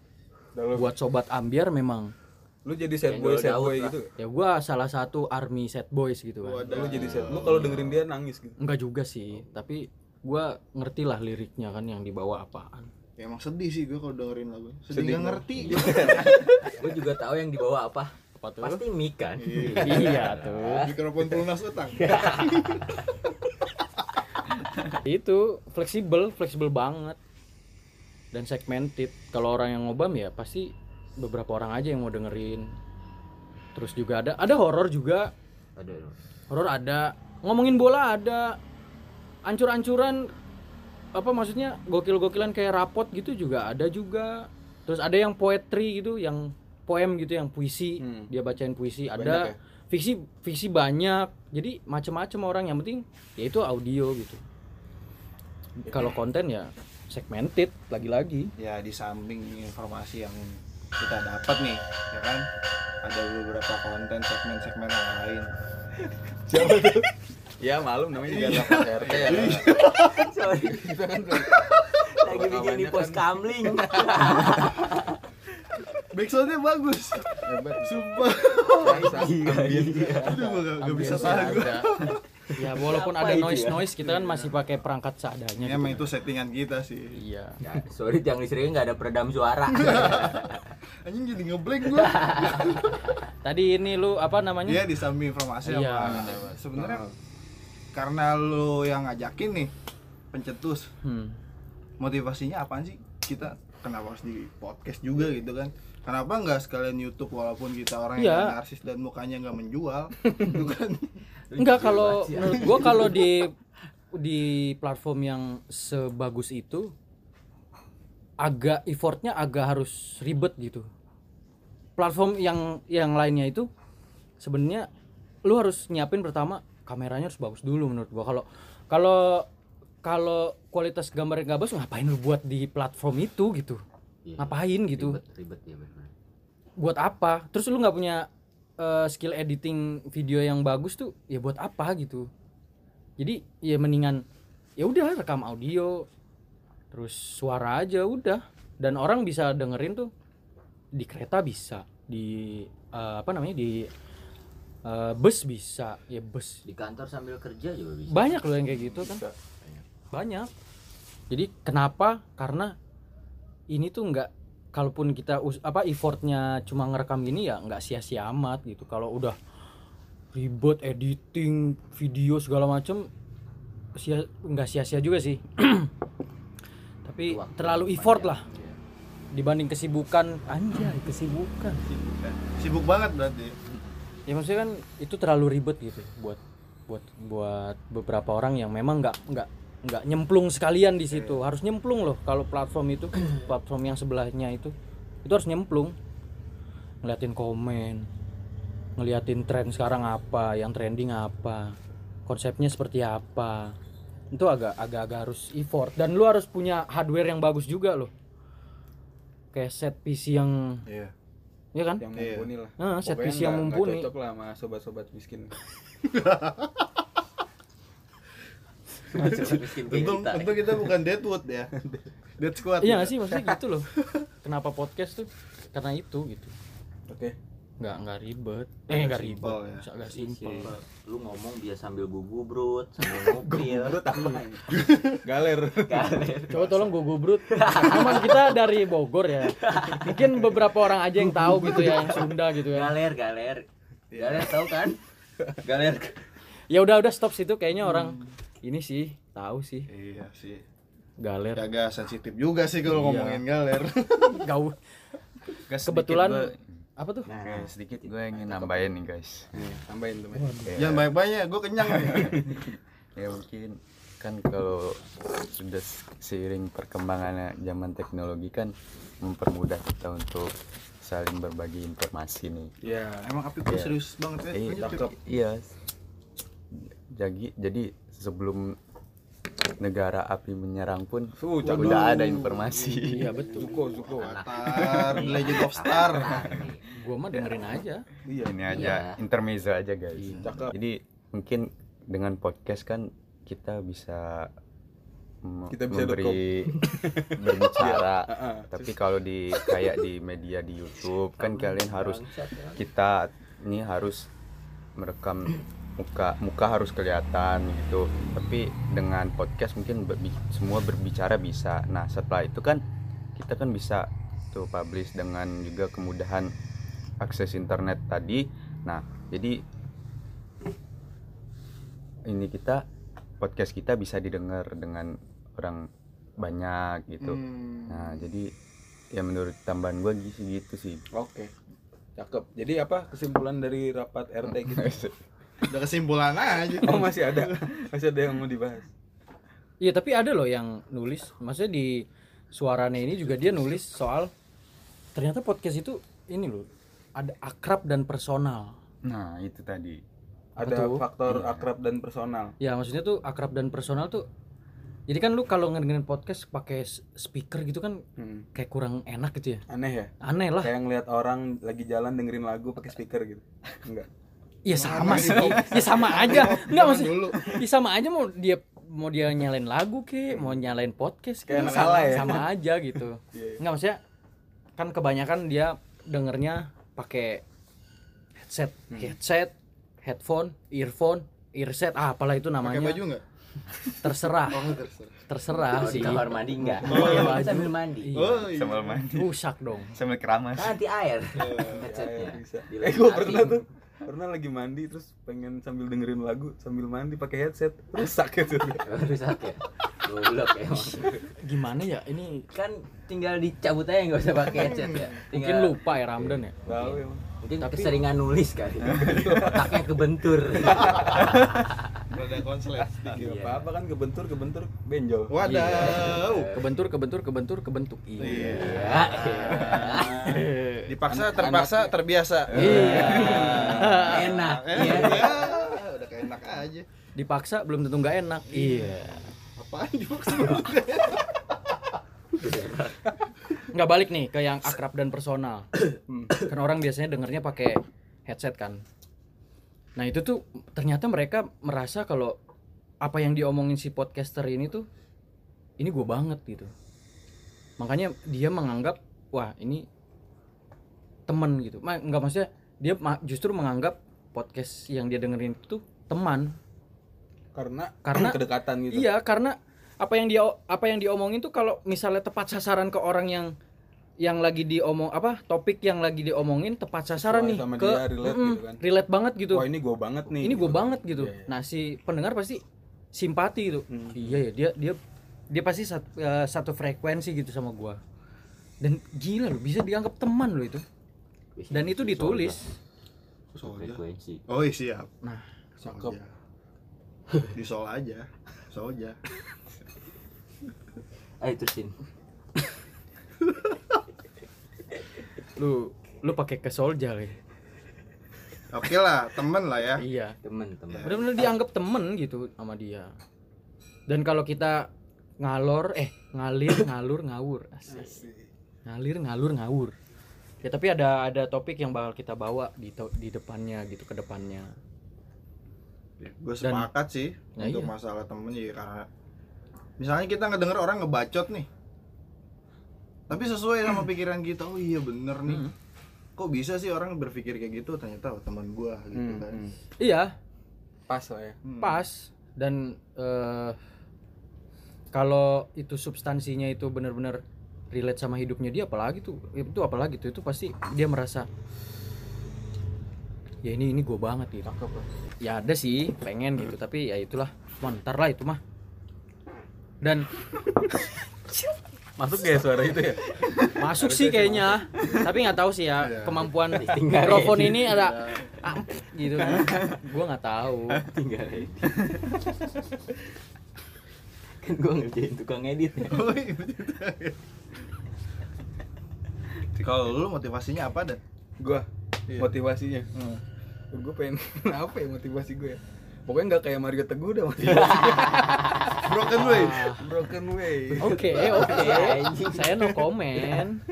Speaker 4: Dalam.
Speaker 1: buat sobat ambiar memang
Speaker 4: Lu jadi set boy set boy
Speaker 3: lah.
Speaker 4: gitu.
Speaker 1: ya gua salah satu army set boys gitu kan
Speaker 4: Lu jadi set. Lu kalau dengerin dia nangis gitu.
Speaker 1: enggak juga sih tapi gua ngerti lah liriknya kan yang dibawa apaan
Speaker 2: Ya emang sedih sih gue kalau dengerin lagu. Sedih,
Speaker 4: Sedih
Speaker 2: ngerti.
Speaker 3: gue juga tahu yang dibawa apa
Speaker 1: apa tuh
Speaker 3: pasti mic kan
Speaker 1: iya tuh
Speaker 2: Mikrofon pelunas utang.
Speaker 1: itu fleksibel fleksibel banget dan segmented kalau orang yang ngobam ya pasti beberapa orang aja yang mau dengerin. Terus juga ada ada horor juga.
Speaker 3: Aduh
Speaker 1: horor ada. Ngomongin bola ada. Ancur-ancuran apa maksudnya gokil-gokilan kayak rapot gitu juga ada juga. Terus ada yang poetry gitu yang poem gitu yang puisi.
Speaker 4: Hmm.
Speaker 1: dia bacain puisi
Speaker 4: Banyak
Speaker 1: ada.
Speaker 4: ya?
Speaker 1: fiksi fiksi banyak. Jadi macam-macam orang. Yang penting ya itu audio gitu. Kalau konten ya segmented lagi-lagi.
Speaker 2: Ya di samping informasi yang kita dapat nih, ya kan? Ada beberapa konten segmen-segmen yang lain.
Speaker 4: Ya malum namanya juga rapat RT ya.
Speaker 3: sorry
Speaker 4: Kita kan tuh.
Speaker 3: lagi bikin di pos
Speaker 4: kan-
Speaker 3: kamling
Speaker 2: Backsoundnya bagus.
Speaker 4: Hebat.
Speaker 2: Sumpah.
Speaker 3: Iya, iya.
Speaker 2: Aduh, gak, gak bisa tahan gue.
Speaker 1: ya walaupun
Speaker 3: Apa
Speaker 1: ada noise
Speaker 3: ya?
Speaker 1: noise kita kan masih pakai perangkat seadanya
Speaker 2: Ya, emang
Speaker 1: gitu.
Speaker 2: itu settingan kita sih.
Speaker 1: iya
Speaker 3: Ya, sorry yang listriknya nggak ada peredam suara
Speaker 2: Anjing jadi ngeblank gue.
Speaker 1: tadi ini lu apa namanya
Speaker 2: Dia di samping informasi
Speaker 1: Iya.
Speaker 2: apa? Sebenarnya karena lu yang ngajakin nih pencetus
Speaker 1: Hmm.
Speaker 2: motivasinya apaan sih kita kenapa harus di podcast juga gitu kan kenapa nggak sekalian YouTube walaupun kita orang
Speaker 1: Iya.
Speaker 2: yang narsis dan mukanya nggak menjual gitu kan
Speaker 1: Enggak kalau menurut gua kalau di di platform yang sebagus itu agak effortnya agak harus ribet gitu. Platform yang yang lainnya itu sebenarnya lu harus nyiapin pertama kameranya harus bagus dulu menurut gua. Kalau kalau kalau kualitas gambarnya nggak bagus ngapain lu buat di platform itu gitu?
Speaker 3: Iya,
Speaker 1: Ngapain gitu?
Speaker 3: ribet ribet ya benar
Speaker 1: buat apa terus lu nggak punya eh, skill editing video yang bagus tuh ya buat apa gitu jadi ya mendingan ya udah rekam audio terus suara aja udah. Dan orang bisa dengerin tuh. Di kereta bisa di eh, apa namanya di eh, bus bisa. Ya bus.
Speaker 3: Di kantor sambil kerja juga bisa.
Speaker 1: Banyak loh yang kayak gitu kan. Banyak. Jadi kenapa? Karena ini tuh nggak kalaupun kita us- apa effortnya cuma ngerekam gini ya nggak sia-sia amat gitu. Kalau udah ribet editing video segala macem sia nggak sia-sia juga sih tapi
Speaker 3: Waktu
Speaker 1: terlalu effort
Speaker 3: panjang.
Speaker 1: lah. Dibanding kesibukan. Anjay kesibukan.
Speaker 2: Sibuk banget berarti.
Speaker 1: Ya maksudnya kan itu terlalu ribet gitu buat buat buat beberapa orang yang memang nggak nggak nggak nyemplung sekalian di situ. Harus nyemplung loh. Kalau platform itu platform yang sebelahnya itu itu harus nyemplung. Ngeliatin komen ngeliatin tren sekarang apa yang trending apa konsepnya seperti apa itu agak agak agak harus effort dan lu harus punya hardware yang bagus juga loh kayak set PC yang
Speaker 2: Iya.
Speaker 1: ya kan
Speaker 4: yang
Speaker 2: Iya.
Speaker 4: mumpuni lah
Speaker 1: Ah, set
Speaker 4: Pokoknya
Speaker 1: PC yang mumpuni.
Speaker 4: cocok lah sama sobat-sobat miskin
Speaker 2: Untung,
Speaker 3: kita.
Speaker 2: untung kita bukan Deadwood ya. Dead Squad.
Speaker 1: iya
Speaker 2: ya.
Speaker 1: nggak sih maksudnya gitu loh kenapa podcast tuh karena itu gitu
Speaker 4: oke
Speaker 1: nggak nggak ribet eh nggak ribet
Speaker 2: ya.
Speaker 1: agak
Speaker 3: Sih,
Speaker 1: simpel
Speaker 3: Lu ngomong biasa sambil gugubrut, sambil ngupil.
Speaker 4: menurut apa galer
Speaker 3: Galer.
Speaker 1: coba tolong gue gubrut cuman kita dari Bogor ya mungkin beberapa orang aja yang tahu gitu ya yang Sunda gitu ya
Speaker 3: Galer, galer. Galer tahu kan? Galer.
Speaker 1: ya udah udah stop situ kayaknya orang ini sih tahu sih
Speaker 2: Iya sih.
Speaker 1: galer
Speaker 2: Agak sensitif juga sih kalau
Speaker 1: Iya.
Speaker 2: ngomongin galer.
Speaker 5: Guys,
Speaker 1: kebetulan apa tuh?
Speaker 5: Eh, sedikit gue ingin nambahin nih guys.
Speaker 4: Nih tambahin tuh men
Speaker 5: Ya,
Speaker 2: Jangan banyak-banyak, gue kenyang nih.
Speaker 5: ya mungkin kan kalau sudah seiring perkembangannya zaman teknologi kan mempermudah kita untuk saling berbagi informasi nih.
Speaker 4: Ya
Speaker 2: Emang api gue
Speaker 5: Iya.
Speaker 2: serius banget ya.
Speaker 5: Iya, iya. Jadi jadi sebelum negara api menyerang pun
Speaker 4: Uh, cakep.
Speaker 5: udah ada informasi.
Speaker 1: iya betul
Speaker 4: Zuko Zuko
Speaker 2: The Legend of Star.
Speaker 1: gua mah dengerin aja
Speaker 4: iya
Speaker 5: Ini aja
Speaker 3: Iya.
Speaker 5: intermezzo aja guys.
Speaker 4: cakep
Speaker 5: Jadi mungkin dengan podcast kan kita bisa
Speaker 4: Kita bisa
Speaker 5: memberi berbicara.
Speaker 4: Heeh.
Speaker 5: Tapi kalau di kayak di media di YouTube kan kalian harus kita ini harus merekam muka muka harus kelihatan gitu. Tapi dengan podcast mungkin berbi- semua berbicara bisa. Nah setelah itu kan kita kan bisa tuh publish dengan juga kemudahan akses internet tadi. Nah jadi ini kita podcast kita bisa didengar dengan orang banyak gitu.
Speaker 2: Hmm.
Speaker 5: nah jadi ya menurut tambahan gua gitu gitu sih.
Speaker 4: Oke cakep. Jadi apa kesimpulan dari rapat RT gitu
Speaker 2: Udah kesimpulan aja.
Speaker 4: oh masih ada masih ada yang mau dibahas
Speaker 1: Iya tapi ada loh yang nulis, maksudnya di suaranya ini juga dia nulis soal ternyata podcast itu ini loh ada akrab dan personal.
Speaker 5: nah itu tadi
Speaker 4: ada
Speaker 1: tuh?
Speaker 4: faktor
Speaker 5: Iya.
Speaker 4: akrab dan personal
Speaker 1: Ya maksudnya tuh akrab dan personal tuh. Jadi kan lu kalau ngedengerin podcast pakai speaker gitu kan
Speaker 4: Hmm.
Speaker 1: kayak kurang enak gitu ya.
Speaker 4: aneh ya
Speaker 1: Aneh lah.
Speaker 4: kayak ngeliat orang lagi jalan dengerin lagu pakai speaker gitu enggak
Speaker 1: Iya sama sih. Ya sama aja. Enggak
Speaker 2: Zaman
Speaker 1: maksudnya.
Speaker 2: dulu.
Speaker 1: Ya sama aja mau dia mau dia nyalain lagu ke, mau nyalain podcast ke, sama,
Speaker 4: ya?
Speaker 1: sama aja gitu.
Speaker 4: Iya.
Speaker 1: Enggak maksudnya kan kebanyakan dia dengernya pakai headset,
Speaker 2: Hmm.
Speaker 1: headset, headphone, earphone, earset, ah, apalah itu
Speaker 2: Pakai
Speaker 1: namanya.
Speaker 2: baju enggak?
Speaker 1: Terserah,
Speaker 2: Oh, terserah.
Speaker 1: terserah sih.
Speaker 3: kamar mandi enggak?
Speaker 1: Oh, iya, baju.
Speaker 3: sambil mandi.
Speaker 1: Iya.
Speaker 2: Oh, iya.
Speaker 5: sambil mandi
Speaker 1: Rusak dong.
Speaker 5: sambil keramas
Speaker 3: Kan anti air.
Speaker 4: Ya,
Speaker 3: Headsetnya.
Speaker 4: Eh gue pernah tuh pernah lagi mandi terus pengen sambil dengerin lagu sambil mandi pakai headset rusak gitu
Speaker 3: Rusak ya. Goblok ya. emang.
Speaker 1: Gimana ya ini
Speaker 3: Kan tinggal dicabut aja nggak usah pakai headset ya.
Speaker 1: mungkin
Speaker 3: Tinggal,
Speaker 1: lupa ya Ramdan ya.
Speaker 4: tahu emang
Speaker 3: Mungkin
Speaker 1: Tapi-
Speaker 3: keseringan nulis kali. Otaknya kebentur.
Speaker 2: Ada konslet sedikit.
Speaker 3: Iya.
Speaker 4: apa-apa kan kebentur kebentur benjol
Speaker 2: Wadaw.
Speaker 1: Kebentur, kebentur, kebentur, kebentuk.
Speaker 2: Iya.
Speaker 3: Iya.
Speaker 2: Dipaksa, terpaksa, terbiasa.
Speaker 1: Iya.
Speaker 3: Enak. Iya.
Speaker 2: ya, udah kayak enak aja.
Speaker 1: Dipaksa belum tentu nggak enak. Iya.
Speaker 2: Apaan dipaksa?
Speaker 1: Nggak balik nih ke yang akrab dan personal.
Speaker 4: Hmm.
Speaker 1: kan orang biasanya dengernya pakai headset kan. Nah itu tuh ternyata mereka merasa kalau apa yang diomongin si podcaster ini tuh ini gue banget gitu. Makanya dia menganggap wah ini temen gitu. Ma, nggak maksudnya dia justru menganggap podcast yang dia dengerin itu teman.
Speaker 4: karena
Speaker 1: Karena-
Speaker 4: kedekatan gitu
Speaker 1: Iya karena apa yang dia apa yang diomongin tuh kalau misalnya tepat sasaran ke orang yang yang lagi diomong apa topik yang lagi diomongin tepat sasaran
Speaker 4: Sesuai
Speaker 1: nih
Speaker 4: sama
Speaker 1: ke
Speaker 4: dia, relate
Speaker 1: Mm-mm,
Speaker 4: gitu kan.
Speaker 1: relate banget gitu
Speaker 4: wah ini gue banget nih
Speaker 1: ini gue
Speaker 4: gitu.
Speaker 1: banget gitu
Speaker 4: Iya, iya.
Speaker 1: nah si pendengar pasti simpati gitu
Speaker 4: Hmm.
Speaker 1: iya ya dia dia dia pasti satu, eh, satu frekuensi gitu sama gua dan gila loh bisa dianggap teman loh itu dan itu ditulis
Speaker 2: Soalnya.
Speaker 3: Frekuensi.
Speaker 2: Oh iya siap.
Speaker 1: nah
Speaker 4: cakep
Speaker 2: Soalnya. di sol aja sol aja
Speaker 3: Ayo terusin.
Speaker 1: lu lu pakai ke Solja ya
Speaker 2: oke lah temen lah ya
Speaker 1: iya
Speaker 3: Temen-temen.
Speaker 1: benar-benar dianggap temen gitu sama dia dan kalau kita ngalor eh ngalir ngalur ngawur asik. ngalir ngalur ngawur ya tapi ada ada topik yang bakal kita bawa di to- di depannya gitu ke depannya
Speaker 2: gue sepakat sih
Speaker 1: Ya
Speaker 2: untuk
Speaker 1: iya.
Speaker 2: masalah temen ya karena misalnya kita ngedenger orang ngebacot nih. Tapi sesuai sama pikiran kita oh iya bener nih.
Speaker 1: Hmm.
Speaker 2: kok bisa sih orang berpikir kayak gitu? Ternyata oh, teman gua gitu
Speaker 4: Hmm,
Speaker 2: kan.
Speaker 4: hmm.
Speaker 1: iya.
Speaker 4: Pas lah ya
Speaker 2: Hmm.
Speaker 1: pas. Dan eh, kalau itu substansinya itu benar-benar relate sama hidupnya dia apalagi tuh itu apalagi tuh itu pasti dia merasa ya ini ini gue banget gitu ya ada sih pengen gitu tapi ya itulah Cuma ntar lah itu mah dan
Speaker 4: masuk gak ya suara itu ya?
Speaker 1: Masuk sih kayaknya. Tapi nggak tahu sih ya
Speaker 2: Iya.
Speaker 1: kemampuan mikrofon ini ada ah, gitu kan. Gue nggak tahu.
Speaker 3: Tinggal kan gua ngerjain tukang edit ya.
Speaker 2: Oh, iya, kalau lu motivasinya apa dan?
Speaker 4: Gua?
Speaker 2: Iya.
Speaker 4: motivasinya?
Speaker 2: Hmm.
Speaker 4: gue pengen apa ya motivasi gue ya? Pokoknya nggak kayak Mario Teguh dah motivasi
Speaker 2: broken way
Speaker 4: broken way
Speaker 1: Oke, oke. Saya no comment.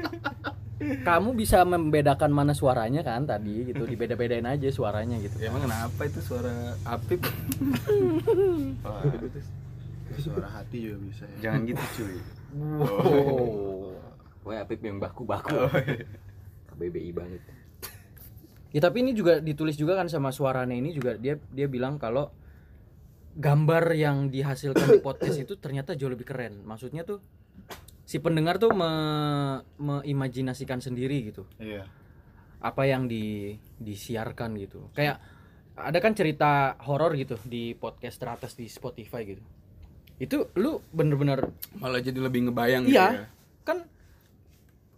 Speaker 1: Kamu bisa membedakan mana suaranya kan tadi gitu, dibeda-bedain aja suaranya gitu.
Speaker 4: ya, emang kenapa itu suara Apip
Speaker 2: Wah, suara hati juga bisa ya
Speaker 5: Jangan gitu cuy.
Speaker 1: Oh.
Speaker 3: Wah, Apip yang baku-baku. KBBI banget.
Speaker 1: Ya tapi ini juga ditulis juga kan sama suaranya ini juga dia dia bilang kalau gambar yang dihasilkan di podcast itu ternyata jauh lebih keren. Maksudnya tuh si pendengar tuh me- meimajinasikan sendiri gitu.
Speaker 2: iya.
Speaker 1: Apa yang di disiarkan gitu. Kayak ada kan cerita horor gitu di podcast teratas di Spotify gitu. Itu lu bener-bener
Speaker 4: malah jadi lebih ngebayang gitu
Speaker 1: iya.
Speaker 4: ya?
Speaker 1: Kan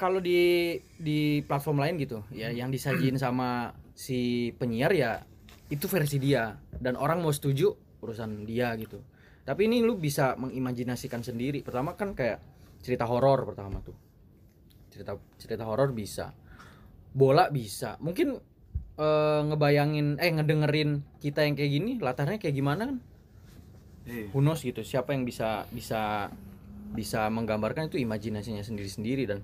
Speaker 1: kalau di di platform lain gitu ya yang disajiin sama si penyiar ya itu versi dia. Dan orang mau setuju urusan dia gitu. Tapi ini lu bisa mengimajinasikan sendiri. Pertama kan kayak cerita horor pertama tuh. Cerita cerita horor bisa. Bola bisa. Mungkin eh, ngebayangin eh ngedengerin kita yang kayak gini latarnya kayak gimana kan?
Speaker 2: Iya.
Speaker 1: Who knows gitu siapa yang bisa bisa bisa menggambarkan itu imajinasinya sendiri-sendiri dan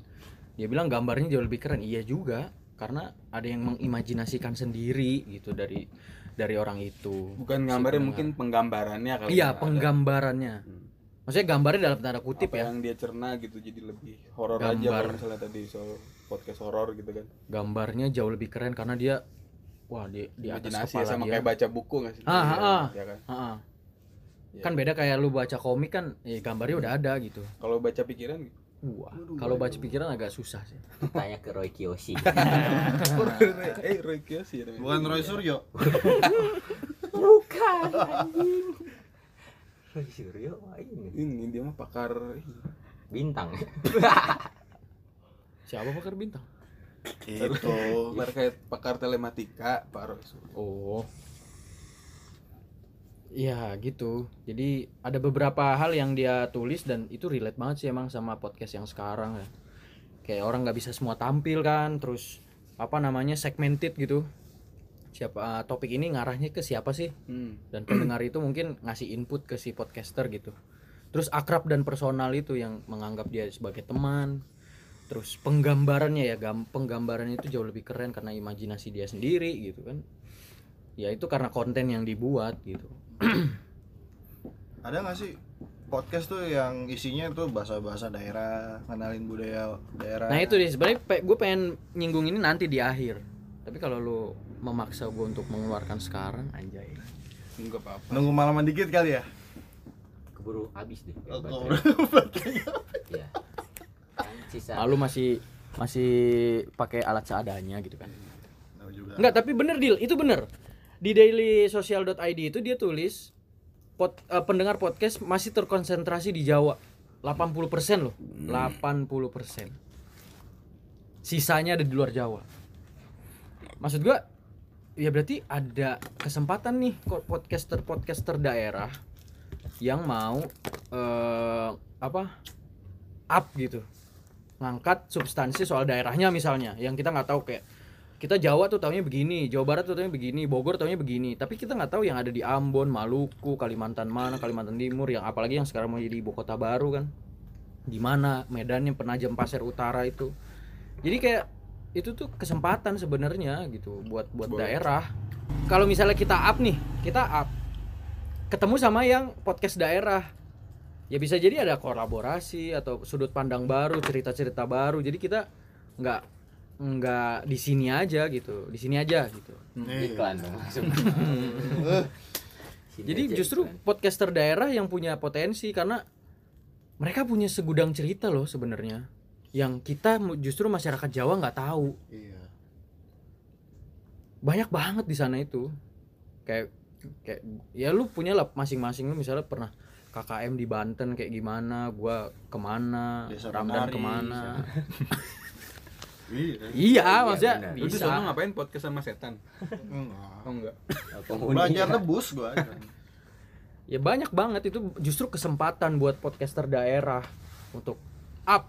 Speaker 1: dia bilang gambarnya jauh lebih keren. Iya juga karena ada yang mengimajinasikan sendiri gitu dari dari orang itu
Speaker 4: bukan gambarnya mungkin penggambarannya kali
Speaker 1: iya
Speaker 4: ya, ada.
Speaker 1: penggambarannya maksudnya gambarnya dalam tanda kutip
Speaker 4: apa
Speaker 1: ya
Speaker 4: yang dia cerna gitu jadi lebih horor aja kalau misalnya tadi soal podcast horor gitu kan
Speaker 1: gambarnya jauh lebih keren karena dia wah di di atas
Speaker 4: imajinasi
Speaker 1: kepala
Speaker 4: ya sama
Speaker 1: dia
Speaker 4: kayak baca buku nggak sih
Speaker 1: Ah, ah, ah.
Speaker 4: ya kan
Speaker 1: Ah, ah.
Speaker 4: Iya.
Speaker 1: kan beda kayak lu baca komik kan ya gambarnya udah ada gitu
Speaker 4: kalau baca pikiran gitu.
Speaker 1: Wah kalau baca pikiran agak susah sih
Speaker 3: Tanya ke Roy Kiyoshi.
Speaker 4: eh Roy Kiyoshi ya
Speaker 2: bukan Roy Suryo
Speaker 3: Bukan. Roy Suryo wah ini
Speaker 4: ini dia mah pakar
Speaker 3: bintang.
Speaker 1: siapa pakar bintang
Speaker 2: itu
Speaker 4: pakar kayak pakar telematika Pak Roy Suryo.
Speaker 1: Oh. Ya gitu. Jadi ada beberapa hal yang dia tulis dan itu relate banget sih emang sama podcast yang sekarang ya. Kayak orang nggak bisa semua tampil kan, terus apa namanya segmented gitu. Siapa ah, topik ini ngarahnya ke siapa sih?
Speaker 4: Hmm.
Speaker 1: Dan pendengar itu mungkin ngasih input ke si podcaster gitu. Terus akrab dan personal itu yang menganggap dia sebagai teman. Terus penggambarannya ya, gam penggambarannya itu jauh lebih keren karena imajinasi dia sendiri gitu kan. Ya itu karena konten yang dibuat gitu.
Speaker 2: ada nggak sih podcast tuh yang isinya tuh bahasa-bahasa daerah kenalin budaya daerah
Speaker 1: Nah itu deh sebenarnya gue pengen nyinggung ini nanti di akhir. Tapi kalau lu memaksa gue untuk mengeluarkan sekarang anjay.
Speaker 4: enggak apa-apa
Speaker 2: nunggu malaman dikit kali ya
Speaker 3: Keburu habis deh.
Speaker 2: Oh,
Speaker 3: baterai. Ya. Sisa.
Speaker 1: Lalu masih masih pakai alat seadanya gitu kan. Enggak, tapi bener deal, itu bener. Di dailysocial.id itu dia tulis pod- eh, pendengar podcast masih terkonsentrasi di Jawa. 80% loh. 80%. Sisanya ada di luar Jawa. Maksud gua ya berarti ada kesempatan nih podcaster podcaster daerah yang mau eh apa up gitu ngangkat substansi soal daerahnya misalnya yang kita nggak tahu kayak kita Jawa tuh taunya begini, Jawa Barat tuh taunya begini, Bogor taunya begini. Tapi kita nggak tahu yang ada di Ambon, Maluku, Kalimantan mana, Kalimantan Timur, yang apalagi yang sekarang mau jadi ibu kota baru kan. Di mana Medannya Penajam Pasir Utara itu. Jadi kayak itu tuh kesempatan sebenarnya gitu buat buat
Speaker 4: Boleh.
Speaker 1: daerah. Kalau misalnya kita up nih, kita up ketemu sama yang podcast daerah. Ya bisa jadi ada kolaborasi atau sudut pandang baru, cerita-cerita baru. Jadi kita nggak nggak di sini aja gitu, di sini aja gitu.
Speaker 3: iklan dong langsung
Speaker 1: Jadi
Speaker 3: aja
Speaker 1: justru
Speaker 3: iklan.
Speaker 1: podcaster daerah yang punya potensi karena mereka punya segudang cerita loh sebenarnya yang kita justru masyarakat Jawa nggak tahu.
Speaker 2: Iya.
Speaker 1: Banyak banget di sana itu. Kayak kayak ya lu punya lah masing-masing lu misalnya pernah KKM di Banten kayak gimana, gua ke
Speaker 2: mana,
Speaker 1: Ramdan
Speaker 2: ke
Speaker 1: mana.
Speaker 2: Iya.
Speaker 1: iya, maksudnya.
Speaker 4: Lu di sana
Speaker 1: bisa.
Speaker 4: ngapain podcast sama setan?
Speaker 2: Enggak.
Speaker 4: Oh enggak.
Speaker 2: Belajar nebus gua.
Speaker 1: Ya banyak banget itu justru kesempatan buat podcaster daerah untuk up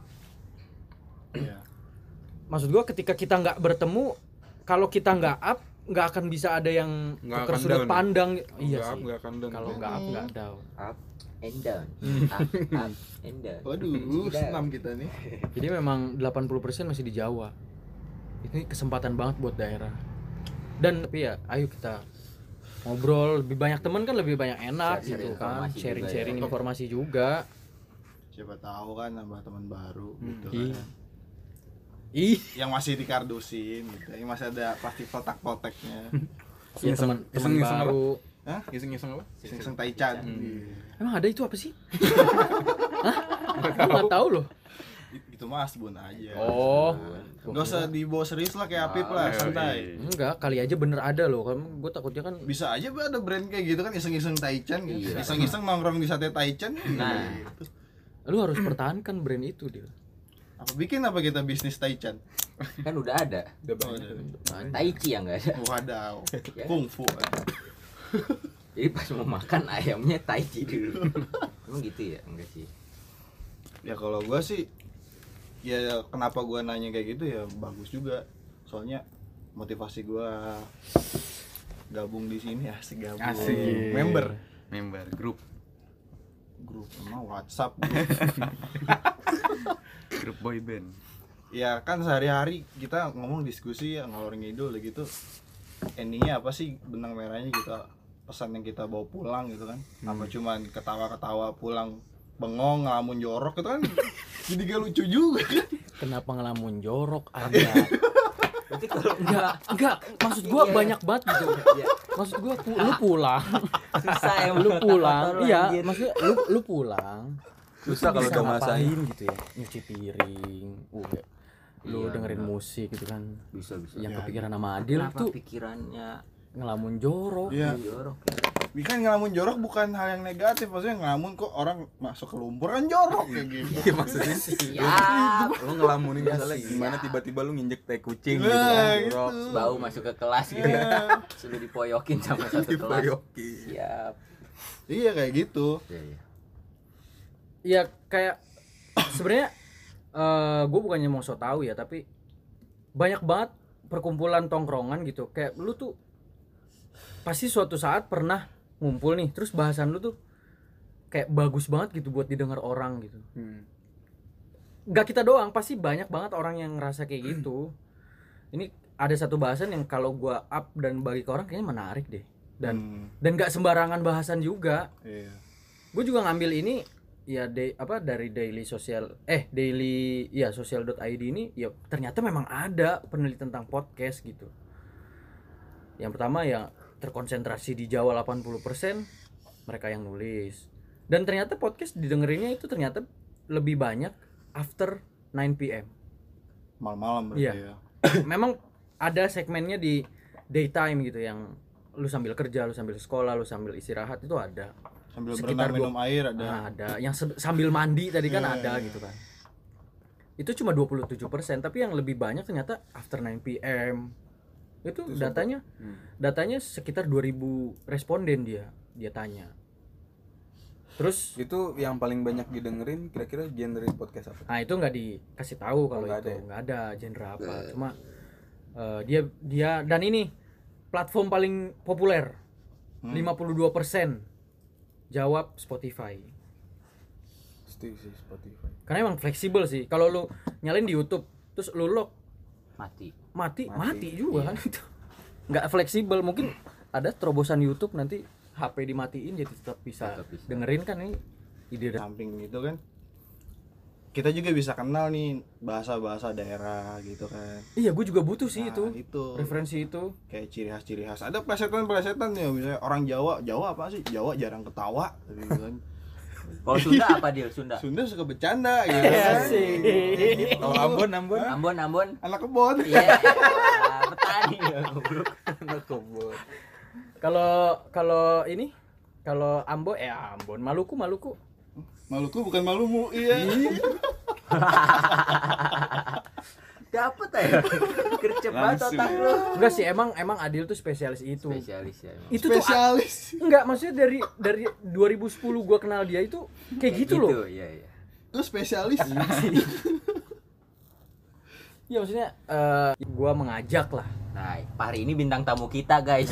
Speaker 2: Iya.
Speaker 1: maksud gua ketika kita nggak bertemu kalau kita nggak up nggak akan bisa ada yang
Speaker 4: Nggak
Speaker 1: sudut
Speaker 4: down.
Speaker 1: pandang iya
Speaker 4: Enggak,
Speaker 1: sih
Speaker 4: enggak akan down.
Speaker 1: kalau nggak up nggak down
Speaker 3: up and down up up and down
Speaker 2: Waduh, senam kita nih.
Speaker 1: jadi memang 80% masih di Jawa ini kesempatan banget buat daerah dan tapi ya ayo kita ngobrol lebih banyak teman kan lebih banyak enak
Speaker 3: Share-share
Speaker 1: gitu kan
Speaker 3: informasi
Speaker 1: sharing
Speaker 3: juga
Speaker 1: sharing
Speaker 3: ya.
Speaker 1: informasi juga
Speaker 2: Siapa tahu kan nambah teman baru gitu
Speaker 1: Ih.
Speaker 2: kan.
Speaker 1: ih
Speaker 2: Yang masih dikardusin gitu. Yang masih ada plastik kotak-kotaknya.
Speaker 1: ya teman teman
Speaker 4: iseng-iseng apa?
Speaker 1: baru
Speaker 2: Hah?
Speaker 4: Ngiseng-ngiseng apa?
Speaker 2: Sing-sing taichan. Iya.
Speaker 1: Emang ada itu apa sih Hah? Gua nggak tahu loh
Speaker 2: Itu mah asbun aja.
Speaker 1: oh
Speaker 2: Gak usah dibawa serius lah kayak Apip lah, santai.
Speaker 1: enggak kali aja bener ada loh kan gue takutnya kan
Speaker 2: Bisa aja ada brand kayak gitu kan iseng-iseng taichan gitu.
Speaker 3: Iya.
Speaker 2: Iseng-iseng nongkrong di sate taichan
Speaker 3: Nah.
Speaker 1: lu harus pertahankan brand itu dia
Speaker 2: Apa bikin apa kita bisnis taichan?
Speaker 3: kan udah ada
Speaker 4: Udah
Speaker 2: Oh,
Speaker 4: banyak.
Speaker 2: ada.
Speaker 3: tai chi yang nggak ada
Speaker 2: Wadaw.
Speaker 3: Ya.
Speaker 2: Kungfu.
Speaker 3: Jadi pas mau makan ayamnya tai chi dulu emang gitu ya enggak sih
Speaker 2: Ya kalau gua sih ya kenapa gua nanya kayak gitu ya bagus juga. Soalnya motivasi gua gabung di sini asik gabung.
Speaker 4: Asik.
Speaker 2: Member
Speaker 5: member grup
Speaker 2: grup emang WhatsApp.
Speaker 5: grup boy band
Speaker 2: ya kan sehari-hari kita ngomong diskusi ya ngalor ngidul gitu. Endingnya apa sih benang merahnya kita pesan yang kita bawa pulang gitu kan? Apa cuman ketawa-ketawa pulang bengong ngelamun jorok itu kan jadi gak lucu juga kan?
Speaker 1: kenapa ngelamun jorok ada
Speaker 3: berarti kalau
Speaker 1: enggak enggak maksud gua
Speaker 3: Iya.
Speaker 1: banyak banget gitu
Speaker 3: Iya.
Speaker 1: maksud gua pu- lu pulang
Speaker 3: susah ya
Speaker 1: lu pulang
Speaker 3: Lu
Speaker 1: iya
Speaker 3: anjir.
Speaker 1: maksudnya lu lu pulang
Speaker 4: Susah
Speaker 1: lu
Speaker 4: kalau udah masain.
Speaker 1: gitu ya nyuci piring uh, lu
Speaker 3: Iya,
Speaker 1: dengerin
Speaker 3: benar.
Speaker 1: musik gitu kan
Speaker 3: bisa bisa
Speaker 1: yang
Speaker 2: Ya,
Speaker 1: kepikiran sama Adil
Speaker 3: kenapa
Speaker 1: tuh
Speaker 3: pikirannya
Speaker 1: ngelamun jorok
Speaker 2: Iya.
Speaker 3: jorok
Speaker 2: Ini kan ngelamun jorok bukan hal yang negatif, maksudnya ngelamun kok orang masuk ke lumpur kan jorok kayak gitu.
Speaker 4: Iya maksudnya
Speaker 3: siap
Speaker 4: lu ngelamunin misalnya gimana tiba-tiba lu nginjek tai kucing gitu
Speaker 2: Nah,
Speaker 4: kan
Speaker 2: gitu.
Speaker 4: jorok.
Speaker 3: bau masuk ke kelas gitu ya sudah dipoyokin sama satu kelas siap
Speaker 2: Iya kayak gitu.
Speaker 3: ya, ya.
Speaker 1: ya kayak sebenarnya eh gue bukannya mau so tau ya tapi banyak banget perkumpulan tongkrongan gitu kayak lu tuh pasti suatu saat pernah ngumpul nih terus bahasan lu tuh kayak bagus banget gitu buat didengar orang gitu.
Speaker 4: Hmm.
Speaker 1: nggak kita doang pasti banyak banget orang yang ngerasa kayak gitu. Ini ada satu bahasan yang kalau gua up dan bagi ke orang kayaknya menarik deh. Dan
Speaker 2: Hmm,
Speaker 1: dan nggak sembarangan bahasan juga.
Speaker 2: Iya.
Speaker 1: gue juga ngambil ini ya de, apa dari daily sosial eh daily ya sosial.id ini ya ternyata memang ada penelitian tentang podcast gitu. Yang pertama ya terkonsentrasi di Jawa 80% mereka yang nulis dan ternyata podcast didengerinnya itu ternyata lebih banyak after 9 pm
Speaker 2: Malam-malam berarti
Speaker 1: Iya.
Speaker 2: ya.
Speaker 1: memang ada segmennya di daytime gitu yang lu sambil kerja lu sambil sekolah lu sambil istirahat itu ada
Speaker 2: Sambil
Speaker 1: Sekitar
Speaker 2: berenang minum air ada.
Speaker 1: Nah, ada yang sambil mandi tadi kan
Speaker 2: Iya,
Speaker 1: ada
Speaker 2: iya,
Speaker 1: gitu kan. Itu cuma 27%, tapi yang lebih banyak ternyata after 9 PM. Itu
Speaker 4: Itu
Speaker 1: datanya
Speaker 5: Hmm.
Speaker 1: datanya sekitar 2000 responden dia dia tanya. Terus
Speaker 4: itu yang paling banyak didengerin kira-kira genre podcast apa?
Speaker 1: Nah itu nggak dikasih tahu kalau
Speaker 4: nggak
Speaker 1: itu
Speaker 4: ada ya?
Speaker 1: nggak ada genre apa. Cuma eh, dia dia dan ini platform paling populer.
Speaker 4: Hmm.
Speaker 1: 52% jawab Spotify.
Speaker 4: Setuju sih Spotify.
Speaker 1: Karena emang fleksibel sih. Kalau lu nyalin di YouTube terus lu lock
Speaker 3: mati
Speaker 1: mati
Speaker 4: Mati.
Speaker 1: mati, juga kan itu. Nggak fleksibel mungkin ada terobosan YouTube nanti HP dimatiin jadi tetap bisa,
Speaker 3: Tetap bisa.
Speaker 1: dengerin kan ini ide
Speaker 2: samping itu kan kita juga bisa kenal nih bahasa-bahasa daerah gitu kan.
Speaker 1: Iya gue juga butuh sih
Speaker 2: Nah,
Speaker 1: itu.
Speaker 2: itu.
Speaker 1: Referensi itu.
Speaker 2: Kayak ciri khas ciri khas. Ada plesetan-plesetan ya misalnya orang Jawa Jawa apa sih? Jawa jarang ketawa gitu kan
Speaker 3: kalau Sunda apa dia? Sunda?
Speaker 2: Sunda suka bercanda gitu
Speaker 1: Iya
Speaker 2: kan?
Speaker 1: sih.
Speaker 4: oh Ambon Ambon.
Speaker 3: Ambon Ambon.
Speaker 2: Anak kebon.
Speaker 3: Iya petani. Ya goblok.
Speaker 4: Anak kebun
Speaker 1: kalau kalau ini kalau Ambon eh Ambon. Maluku Maluku.
Speaker 2: Maluku bukan Malumu iya
Speaker 3: dapet ya gercep banget otak lu.
Speaker 1: Enggak sih emang emang Adil tuh spesialis itu.
Speaker 3: Spesialis ya emang.
Speaker 1: itu tuh
Speaker 2: spesialis.
Speaker 1: Enggak maksudnya dari dari 2010 gua kenal dia itu kayak gitu, loh.
Speaker 3: iya iya.
Speaker 2: Lu spesialis.
Speaker 1: Iya maksudnya eh gua mengajak lah.
Speaker 3: Nah hari ini bintang tamu kita guys.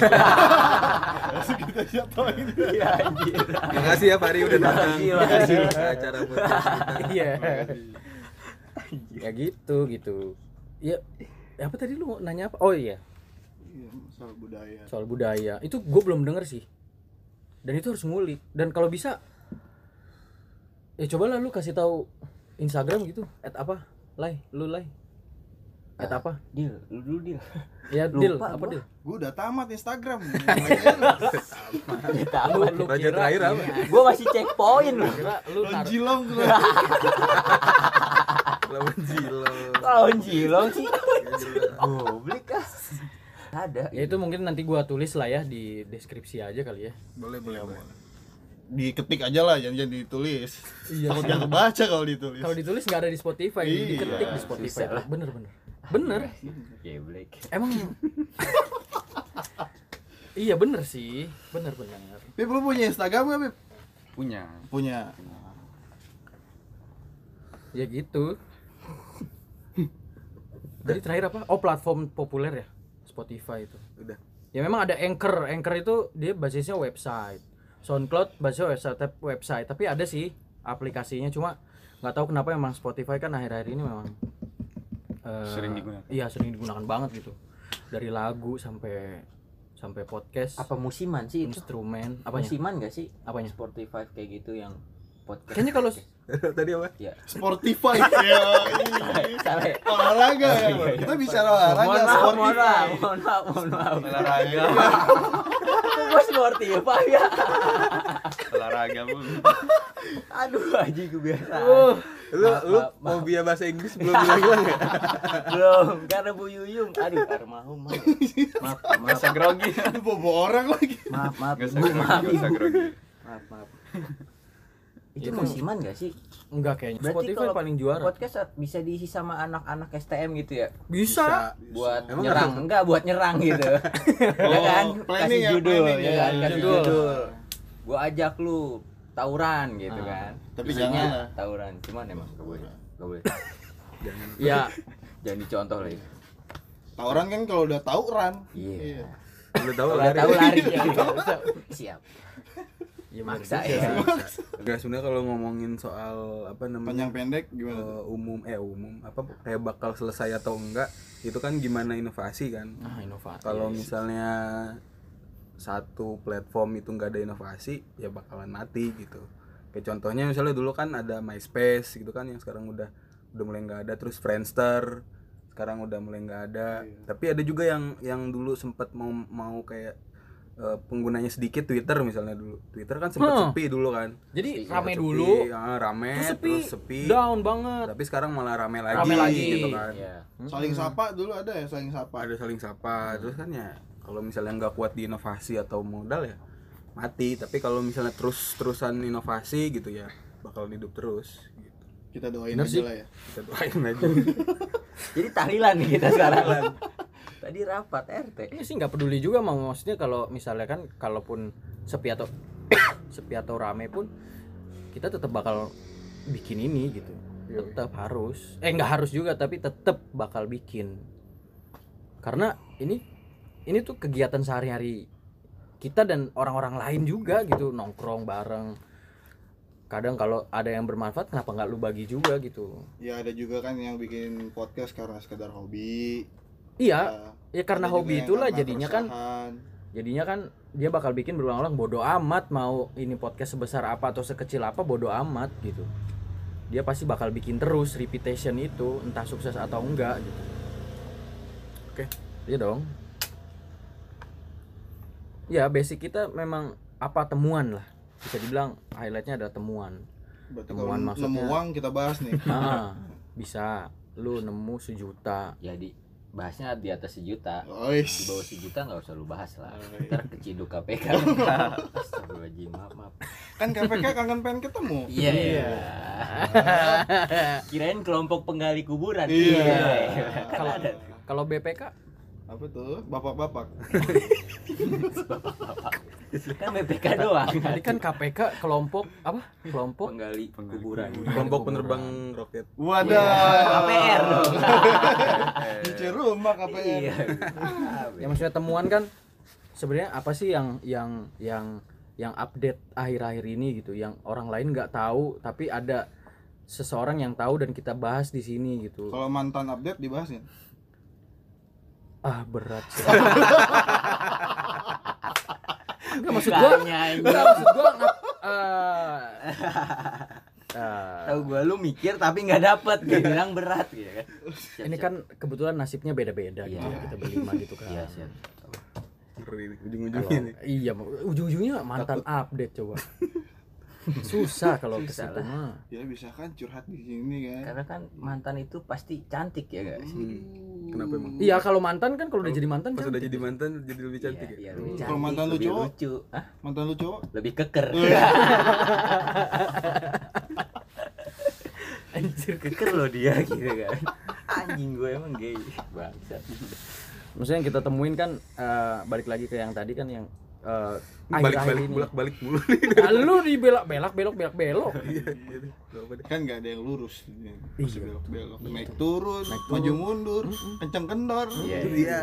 Speaker 2: Kita siapa ini
Speaker 3: iya anjir.
Speaker 4: Makasih ya Fari udah datang.
Speaker 3: Makasih, makasih.
Speaker 4: ke acara podcast kita.
Speaker 1: Iya. Ya gitu gitu ya apa tadi lu nanya apa? Oh iya.
Speaker 2: Iya, soal budaya.
Speaker 1: Soal budaya. Itu gue belum denger sih. Dan itu harus ngulik. Dan kalau bisa ya cobalah lu kasih tahu Instagram gitu. At apa? Lay lu lay at apa?
Speaker 3: deal. Lu dulu deal.
Speaker 1: Ya
Speaker 3: Lupa
Speaker 1: deal.
Speaker 3: Gua.
Speaker 1: apa deal?
Speaker 2: Gue udah tamat Instagram.
Speaker 3: Kita
Speaker 1: lu lu
Speaker 4: terakhir apa?
Speaker 3: gua masih check point lu
Speaker 1: kira lu tar-
Speaker 2: Lonjilong tuh
Speaker 4: lawan Jilo
Speaker 3: tahun jilong sih. Goblok ah ada.
Speaker 1: Ya itu mungkin nanti gua tulis lah ya di deskripsi aja kali ya.
Speaker 4: Boleh boleh boleh.
Speaker 2: diketik aja lah jangan jangan ditulis.
Speaker 1: Iya,
Speaker 2: takut jangan kebaca kalau ditulis.
Speaker 1: Kalau ditulis nggak ada di Spotify
Speaker 2: Iya.
Speaker 1: diketik di Spotify.
Speaker 3: Lah.
Speaker 1: bener bener. Bener.
Speaker 3: Geblek.
Speaker 1: emang iya bener sih. Bener bener.
Speaker 2: Pip lu punya Instagram gak Pip?
Speaker 5: punya.
Speaker 2: Punya.
Speaker 1: Ya gitu jadi terakhir apa? Oh platform populer ya? Spotify itu.
Speaker 4: Udah.
Speaker 1: Ya memang ada Anchor. Anchor itu dia basisnya website. SoundCloud basisnya website website. Tapi ada sih aplikasinya. Cuma nggak tahu kenapa emang Spotify kan akhir-akhir ini memang eh,
Speaker 5: Sering digunakan.
Speaker 1: iya sering digunakan banget gitu. Dari lagu sampai sampai podcast.
Speaker 3: Apa musiman sih itu?
Speaker 1: instrumen. Apanya?
Speaker 3: Musiman gak sih?
Speaker 1: apanya?
Speaker 3: Spotify kayak gitu yang podcast.
Speaker 1: kayaknya kalau
Speaker 4: tadi apa?
Speaker 3: Ya.
Speaker 2: Sportify. Ya
Speaker 3: Salah.
Speaker 2: Olahraga ya kita bicara olahraga
Speaker 3: maaf, mohon
Speaker 2: Sportify.
Speaker 3: maaf, mohon maaf, mohon maaf.
Speaker 5: olahraga.
Speaker 3: Gue Spotify ya.
Speaker 5: olahraga bu.
Speaker 3: Aduh, aja gue biasa.
Speaker 1: Uh,
Speaker 4: lu
Speaker 3: Maaf,
Speaker 4: lu
Speaker 3: maaf,
Speaker 4: mau biar bahasa Inggris belum bilang bilang ya?
Speaker 3: Belum, karena Bu Yuyung. Aduh, armahum. Maaf, maaf,
Speaker 5: usah grogi.
Speaker 2: Bobo orang lagi.
Speaker 3: Maaf, maaf,
Speaker 5: nggak usah grogi.
Speaker 3: Maaf, maaf. Itu
Speaker 1: Itu-
Speaker 3: musiman gak sih?
Speaker 1: enggak kayaknya.
Speaker 3: Berarti
Speaker 1: Spotify
Speaker 3: kalau
Speaker 1: paling juara.
Speaker 3: Podcast bisa diisi sama anak-anak STM gitu ya?
Speaker 1: bisa,
Speaker 3: buat
Speaker 4: Emang
Speaker 3: nyerang. enggak buat nyerang gitu. Ya kan?
Speaker 2: planning
Speaker 3: kasih
Speaker 2: ya,
Speaker 3: judul.
Speaker 2: planning
Speaker 3: ya
Speaker 2: ya,
Speaker 3: kan?
Speaker 2: Iya,
Speaker 3: kasih
Speaker 1: iya.
Speaker 3: judul. Gua ajak lu tawuran gitu
Speaker 1: Ah,
Speaker 3: kan.
Speaker 2: tapi
Speaker 3: Isinya
Speaker 2: jangan lah.
Speaker 3: tawuran. Cuman emang gak boleh. gak boleh.
Speaker 1: Ya
Speaker 3: jangan dicontoh lagi.
Speaker 2: Tawuran kan kalau udah tahu ran
Speaker 3: iya.
Speaker 4: Lu tahu
Speaker 3: kalau
Speaker 4: lari.
Speaker 3: tahu lari ya. Siap
Speaker 1: ya bener
Speaker 3: maksa. ya.
Speaker 4: Enggak sebenarnya kalau ngomongin soal apa namanya
Speaker 2: panjang pendek gimana
Speaker 4: eh, umum eh umum apa kayak bakal selesai atau enggak itu kan gimana inovasi kan?
Speaker 1: Ah inovasi.
Speaker 4: Kalau misalnya satu platform itu nggak ada inovasi ya bakalan mati gitu. Kayak contohnya misalnya dulu kan ada MySpace gitu kan yang sekarang udah udah mulai nggak ada. Terus Friendster sekarang udah mulai nggak ada. Tapi ada juga yang yang dulu sempat mau mau kayak eh, penggunanya sedikit Twitter misalnya dulu. Twitter kan sempat
Speaker 1: Huh.
Speaker 4: sepi dulu kan.
Speaker 1: Jadi
Speaker 3: Iya,
Speaker 1: rame
Speaker 4: Sepi,
Speaker 1: dulu.
Speaker 4: ah, rame
Speaker 1: terus sepi,
Speaker 4: terus sepi.
Speaker 1: down banget.
Speaker 4: Tapi sekarang malah rame lagi,
Speaker 1: Rame lagi.
Speaker 4: gitu kan.
Speaker 3: Iya.
Speaker 2: saling sapa dulu ada ya saling sapa?
Speaker 4: Ada saling sapa. Terus kan ya kalau misalnya nggak kuat di inovasi atau modal ya mati. Tapi kalau misalnya terus terusan inovasi gitu ya bakal hidup terus gitu.
Speaker 2: kita doain
Speaker 1: Bener
Speaker 2: aja
Speaker 1: sih.
Speaker 2: lah ya.
Speaker 4: Kita doain aja.
Speaker 3: Jadi tahlilan nih kita sekarang Tadi rapat RT.
Speaker 1: ini sih nggak peduli juga mau maksudnya kalau misalnya kan kalaupun sepi atau sepi atau rame pun kita tetap bakal bikin ini gitu.
Speaker 4: Yoi.
Speaker 1: tetap harus. Eh nggak harus juga tapi tetap bakal bikin. Karena ini ini tuh kegiatan sehari-hari kita dan orang-orang lain juga gitu. Nongkrong bareng. Kadang kalau ada yang bermanfaat kenapa nggak lu bagi juga gitu?
Speaker 2: Ya ada juga kan yang bikin podcast karena sekedar hobi
Speaker 1: iya ya karena hobi itulah jadinya kan. jadinya kan dia bakal bikin berulang-ulang bodoh amat mau ini podcast sebesar apa atau sekecil apa bodoh amat gitu. Dia pasti bakal bikin terus repetition itu entah sukses atau enggak gitu.
Speaker 4: Oke.
Speaker 1: iya dong. Ya basic kita memang apa? Temuan lah. Bisa dibilang highlightnya ada temuan.
Speaker 2: Berarti
Speaker 1: Temuan
Speaker 2: kalau
Speaker 1: maksudnya-
Speaker 2: nemu uang kita bahas nih.
Speaker 1: Ah bisa. Lu nemu sejuta.
Speaker 3: Jadi bahasnya di atas sejuta. Di
Speaker 2: Ois.
Speaker 3: bawah sejuta nggak usah lu bahas lah.
Speaker 2: Oh,
Speaker 3: Ntar keciduk KPK. Astagfirullahaladzim, maaf, maaf.
Speaker 2: kan KPK kangen pengen ketemu
Speaker 3: Iya. Kirain kelompok penggali kuburan.
Speaker 2: Iya.
Speaker 3: Kan
Speaker 1: kalau
Speaker 3: ada.
Speaker 1: kalau BPK
Speaker 2: apa tuh bapak-bapak.
Speaker 3: Kan BPK doang.
Speaker 1: tadi kan KPK kelompok apa? Kelompok?
Speaker 3: Penggali kuburan.
Speaker 4: kelompok penerbang roket.
Speaker 2: Wadah.
Speaker 3: KPR dong.
Speaker 2: Cuci rumah KPR
Speaker 3: Iya.
Speaker 1: ya maksudnya temuan kan sebenarnya apa sih yang yang yang yang update akhir-akhir ini gitu? Yang orang lain nggak tahu tapi ada seseorang yang tahu dan kita bahas di sini gitu.
Speaker 2: Kalau mantan update dibahasin
Speaker 1: ah berat sih Enggak maksud gua enggak maksud gua eh, eh,
Speaker 3: Tahu gua lu mikir tapi nggak dapet dia bilang berat gitu kan. Siap,
Speaker 1: ini
Speaker 3: siap.
Speaker 1: kan kebetulan nasibnya beda-beda gitu
Speaker 3: Iya.
Speaker 1: ya kita berlima gitu kan
Speaker 3: Iya, siap.
Speaker 4: Ujung-ujungnya
Speaker 1: iya ujung-ujungnya mantan update coba susah kalau ke
Speaker 3: Susah
Speaker 1: mah
Speaker 2: ya bisa kan curhat di sini kan
Speaker 3: Karena kan mantan itu pasti cantik ya guys.
Speaker 4: Hmm. kenapa emang
Speaker 1: Iya kalau mantan kan kalau udah jadi mantan
Speaker 4: pas udah jadi mantan jadi lebih cantik
Speaker 3: Iya,
Speaker 4: ya
Speaker 3: lebih
Speaker 2: Kalau
Speaker 3: cantik,
Speaker 2: mantan lu cowok?
Speaker 3: lucu. Hah?
Speaker 2: mantan lu cowok
Speaker 3: Lebih keker. Anjir keker loh dia gitu kan. Anjing gue emang gay. Bangsat.
Speaker 1: maksudnya yang kita temuin kan eh, balik lagi ke yang tadi kan yang eh,
Speaker 4: balik
Speaker 1: akhir-akhir
Speaker 4: balik
Speaker 1: ini.
Speaker 4: bolak balik mulu nih
Speaker 1: Ah, lu dibelak belak belok belak belok
Speaker 4: iya iya deh.
Speaker 2: kan nggak ada yang lurus
Speaker 1: Iya.
Speaker 2: masih belok belok naik turun maju mundur kenceng kendor
Speaker 3: Iya.
Speaker 4: iya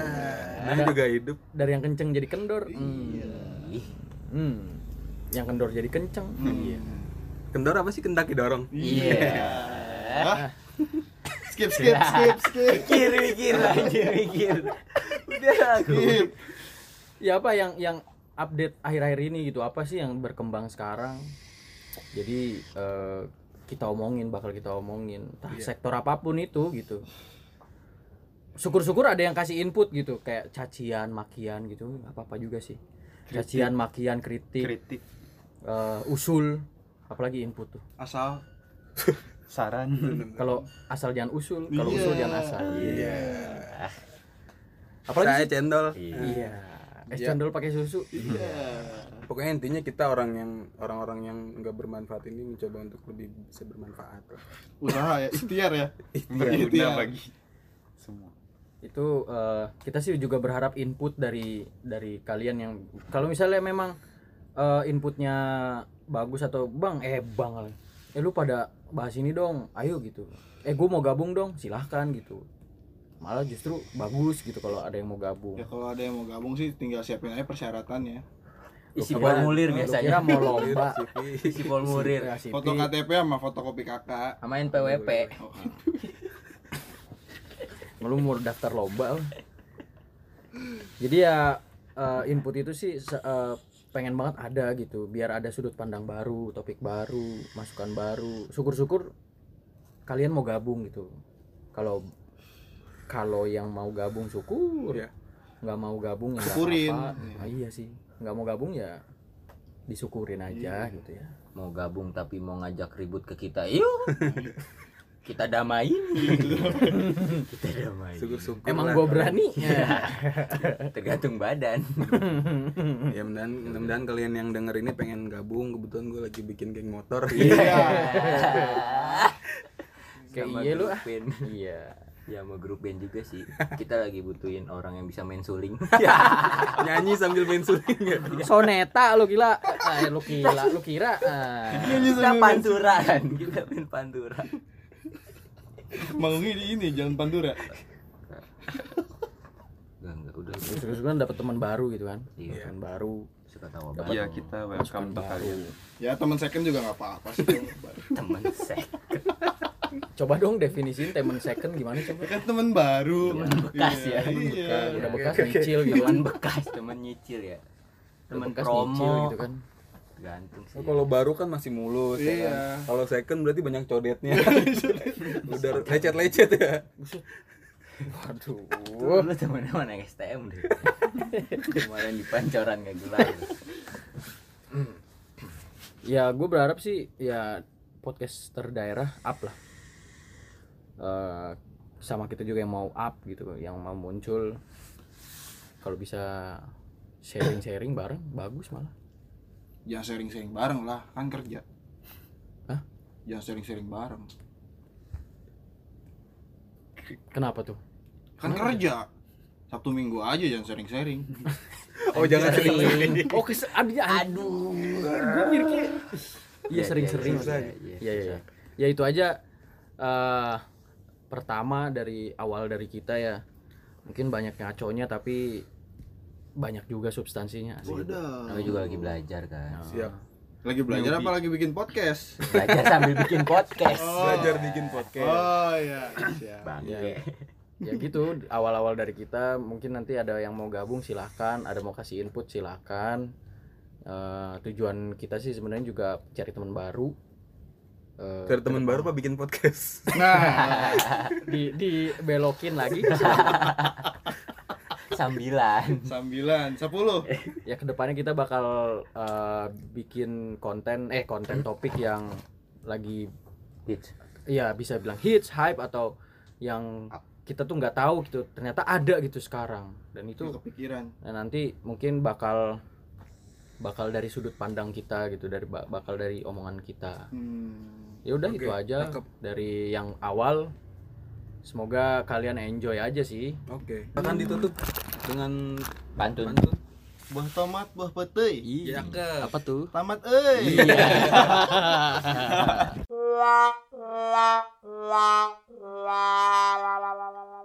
Speaker 4: nah juga hidup
Speaker 1: dari yang kenceng jadi kendor hmm.
Speaker 3: Ih,
Speaker 1: Hmm. yang kendor jadi kenceng iya
Speaker 4: kendor apa sih kendaki dorong
Speaker 3: Iya.
Speaker 2: Ah. skip skip skip skip
Speaker 3: Mikir mikir anjir mikir. Udah aku.
Speaker 2: skip
Speaker 1: ya apa yang yang update akhir-akhir ini gitu. Apa sih yang berkembang sekarang? Jadi eh, kita omongin bakal kita omongin. Entah sektor apa pun itu gitu. Syukur-syukur ada yang kasih input gitu. Kayak cacian makian gitu. Apa-apa juga sih. Cacian makian kritik,
Speaker 5: kritik.
Speaker 1: Eh, usul. Apalagi input tuh.
Speaker 2: Asal.
Speaker 5: Saran.
Speaker 1: Kalau asal jangan usul kalau
Speaker 2: Iya.
Speaker 1: usul jangan asal.
Speaker 3: Iya.
Speaker 1: apalagi
Speaker 4: saya
Speaker 1: sih?
Speaker 4: cendol.
Speaker 1: Iya es
Speaker 4: Iya.
Speaker 1: cendol pakai susu.
Speaker 4: Pokoknya intinya kita orang yang orang-orang yang nggak bermanfaat ini mencoba untuk lebih bisa bermanfaat
Speaker 2: usaha ya ikhtiar ya.
Speaker 5: Berguna bagi semua.
Speaker 1: Itu eh, kita sih juga berharap input dari dari kalian yang kalau misalnya memang eh, inputnya bagus atau bang eh bang eh lu pada bahas ini dong ayo gitu. Eh gue mau gabung dong silahkan gitu malah justru bagus gitu kalau ada yang mau gabung.
Speaker 2: Ya kalau ada yang mau gabung sih tinggal siapin aja persyaratannya.
Speaker 3: Isi formulir biasanya.
Speaker 1: kira mau lomba.
Speaker 3: Isi formulir.
Speaker 2: Foto KTP sama fotokopi kakak
Speaker 3: sama NPWP.
Speaker 2: Oh,
Speaker 1: lu mau daftar lomba. Lah. jadi ya eh, input itu sih eh, pengen banget ada gitu. Biar ada sudut pandang baru topik baru masukan baru. Syukur-syukur kalian mau gabung gitu. Kalau kalau yang mau gabung syukur
Speaker 4: Iya.
Speaker 1: nggak mau gabung ya nggak
Speaker 2: Syukurin.
Speaker 1: apa-apa. Ah, iya sih nggak mau gabung ya disyukurin aja gitu ya
Speaker 3: Mau gabung tapi mau ngajak ribut ke kita. Yuk. kita damain. kita damain.
Speaker 4: syukur-syukur
Speaker 1: emang
Speaker 4: lah.
Speaker 1: gue berani
Speaker 3: Tergantung badan.
Speaker 4: ya mudah-mudahan mudah-mudahan kalian yang denger ini pengen gabung kebetulan gue lagi bikin geng motor
Speaker 1: kayak
Speaker 3: Sama
Speaker 1: iya lu ah iya
Speaker 3: ya mau grup band juga sih. Kita lagi butuhin orang yang bisa main suling.
Speaker 4: Nyanyi sambil main suling ya.
Speaker 1: Soneta lu gila. Ah, lu gila lu kira ah.
Speaker 3: kita panturan kita main panturan
Speaker 2: Manggungnya di ini Jalan Pantura.
Speaker 3: enggak enggak udah.
Speaker 1: Terus kan dapat teman baru gitu kan.
Speaker 3: Iya.
Speaker 1: teman baru.
Speaker 3: Suka tawa
Speaker 5: Iya
Speaker 3: banget
Speaker 5: kita welcome untuk kalian.
Speaker 2: Ya teman second juga nggak apa-apa sih.
Speaker 3: temen sek
Speaker 1: coba dong definisiin teman second gimana coba.
Speaker 2: Kan teman baru.
Speaker 3: Teman bekas
Speaker 2: Iya,
Speaker 3: ya.
Speaker 2: Iya.
Speaker 1: udah bekas nyicil gitu kan
Speaker 3: temen bekas. Temen nyicil ya. Temen
Speaker 1: Bekas
Speaker 3: promo.
Speaker 1: nyicil gitu kan.
Speaker 3: Gantung sih.
Speaker 4: Oh, kalau baru kan masih mulus ya
Speaker 2: Iya.
Speaker 4: kan? kalau second berarti banyak codetnya. Udah lecet-lecet ya.
Speaker 1: Waduh.
Speaker 3: Lu temen-temen yang STM deh. Kemarin di pancoran nggak gelar
Speaker 1: ya gue berharap sih ya podcaster daerah up lah Eh, sama kita juga yang mau up gitu yang mau muncul kalau bisa sharing-sharing bareng bagus malah
Speaker 2: Jangan sharing-sharing bareng lah, kan kerja.
Speaker 1: Hah?
Speaker 2: Jangan sharing-sharing bareng.
Speaker 1: kenapa tuh
Speaker 2: Kan kerja. Sabtu Minggu aja jangan sharing-sharing.
Speaker 4: oh jangan
Speaker 1: sering
Speaker 4: sering
Speaker 1: oh kes aduh
Speaker 3: aduh
Speaker 1: iya sering-sering
Speaker 3: susah,
Speaker 1: maksudnya.
Speaker 3: iya,
Speaker 1: iya iya ya itu aja eh pertama dari awal dari kita ya. Mungkin banyak ngaconya tapi banyak juga substansinya asli.
Speaker 2: Wadah.
Speaker 3: Namanya juga lagi belajar kan.
Speaker 4: Siap.
Speaker 2: Lagi belajar apa lagi bikin podcast?
Speaker 3: belajar sambil bikin podcast.
Speaker 4: Belajar bikin podcast.
Speaker 2: Oh iya, siap.
Speaker 3: bangke.
Speaker 1: Ya gitu awal-awal dari kita mungkin nanti ada yang mau gabung silahkan ada mau kasih input silahkan Eh, tujuan kita sih sebenarnya juga cari teman baru Eh,
Speaker 4: cari teman baru apa bikin podcast?
Speaker 2: Nah,
Speaker 1: di dibelokin lagi.
Speaker 3: Sambilan.
Speaker 2: Sambilan, sepuluh.
Speaker 1: ya ke depannya kita bakal eh, bikin konten eh konten topik yang lagi
Speaker 3: hits.
Speaker 1: Ya bisa bilang hits hype atau yang kita tuh nggak tahu gitu. Ternyata ada gitu sekarang. Dan itu
Speaker 2: Itu kepikiran.
Speaker 1: nah, nanti mungkin bakal bakal dari sudut pandang kita gitu dari ba- bakal dari omongan kita
Speaker 2: Hmm.
Speaker 1: ya udah
Speaker 4: Oke,
Speaker 1: itu aja
Speaker 4: cakep.
Speaker 1: dari yang awal semoga kalian enjoy aja sih
Speaker 4: oke akan ditutup dengan
Speaker 3: pantun
Speaker 4: pantun
Speaker 2: Buah tomat, buah petai.
Speaker 1: iya apa tuh
Speaker 2: Tamat euy.
Speaker 1: iya
Speaker 6: la la la la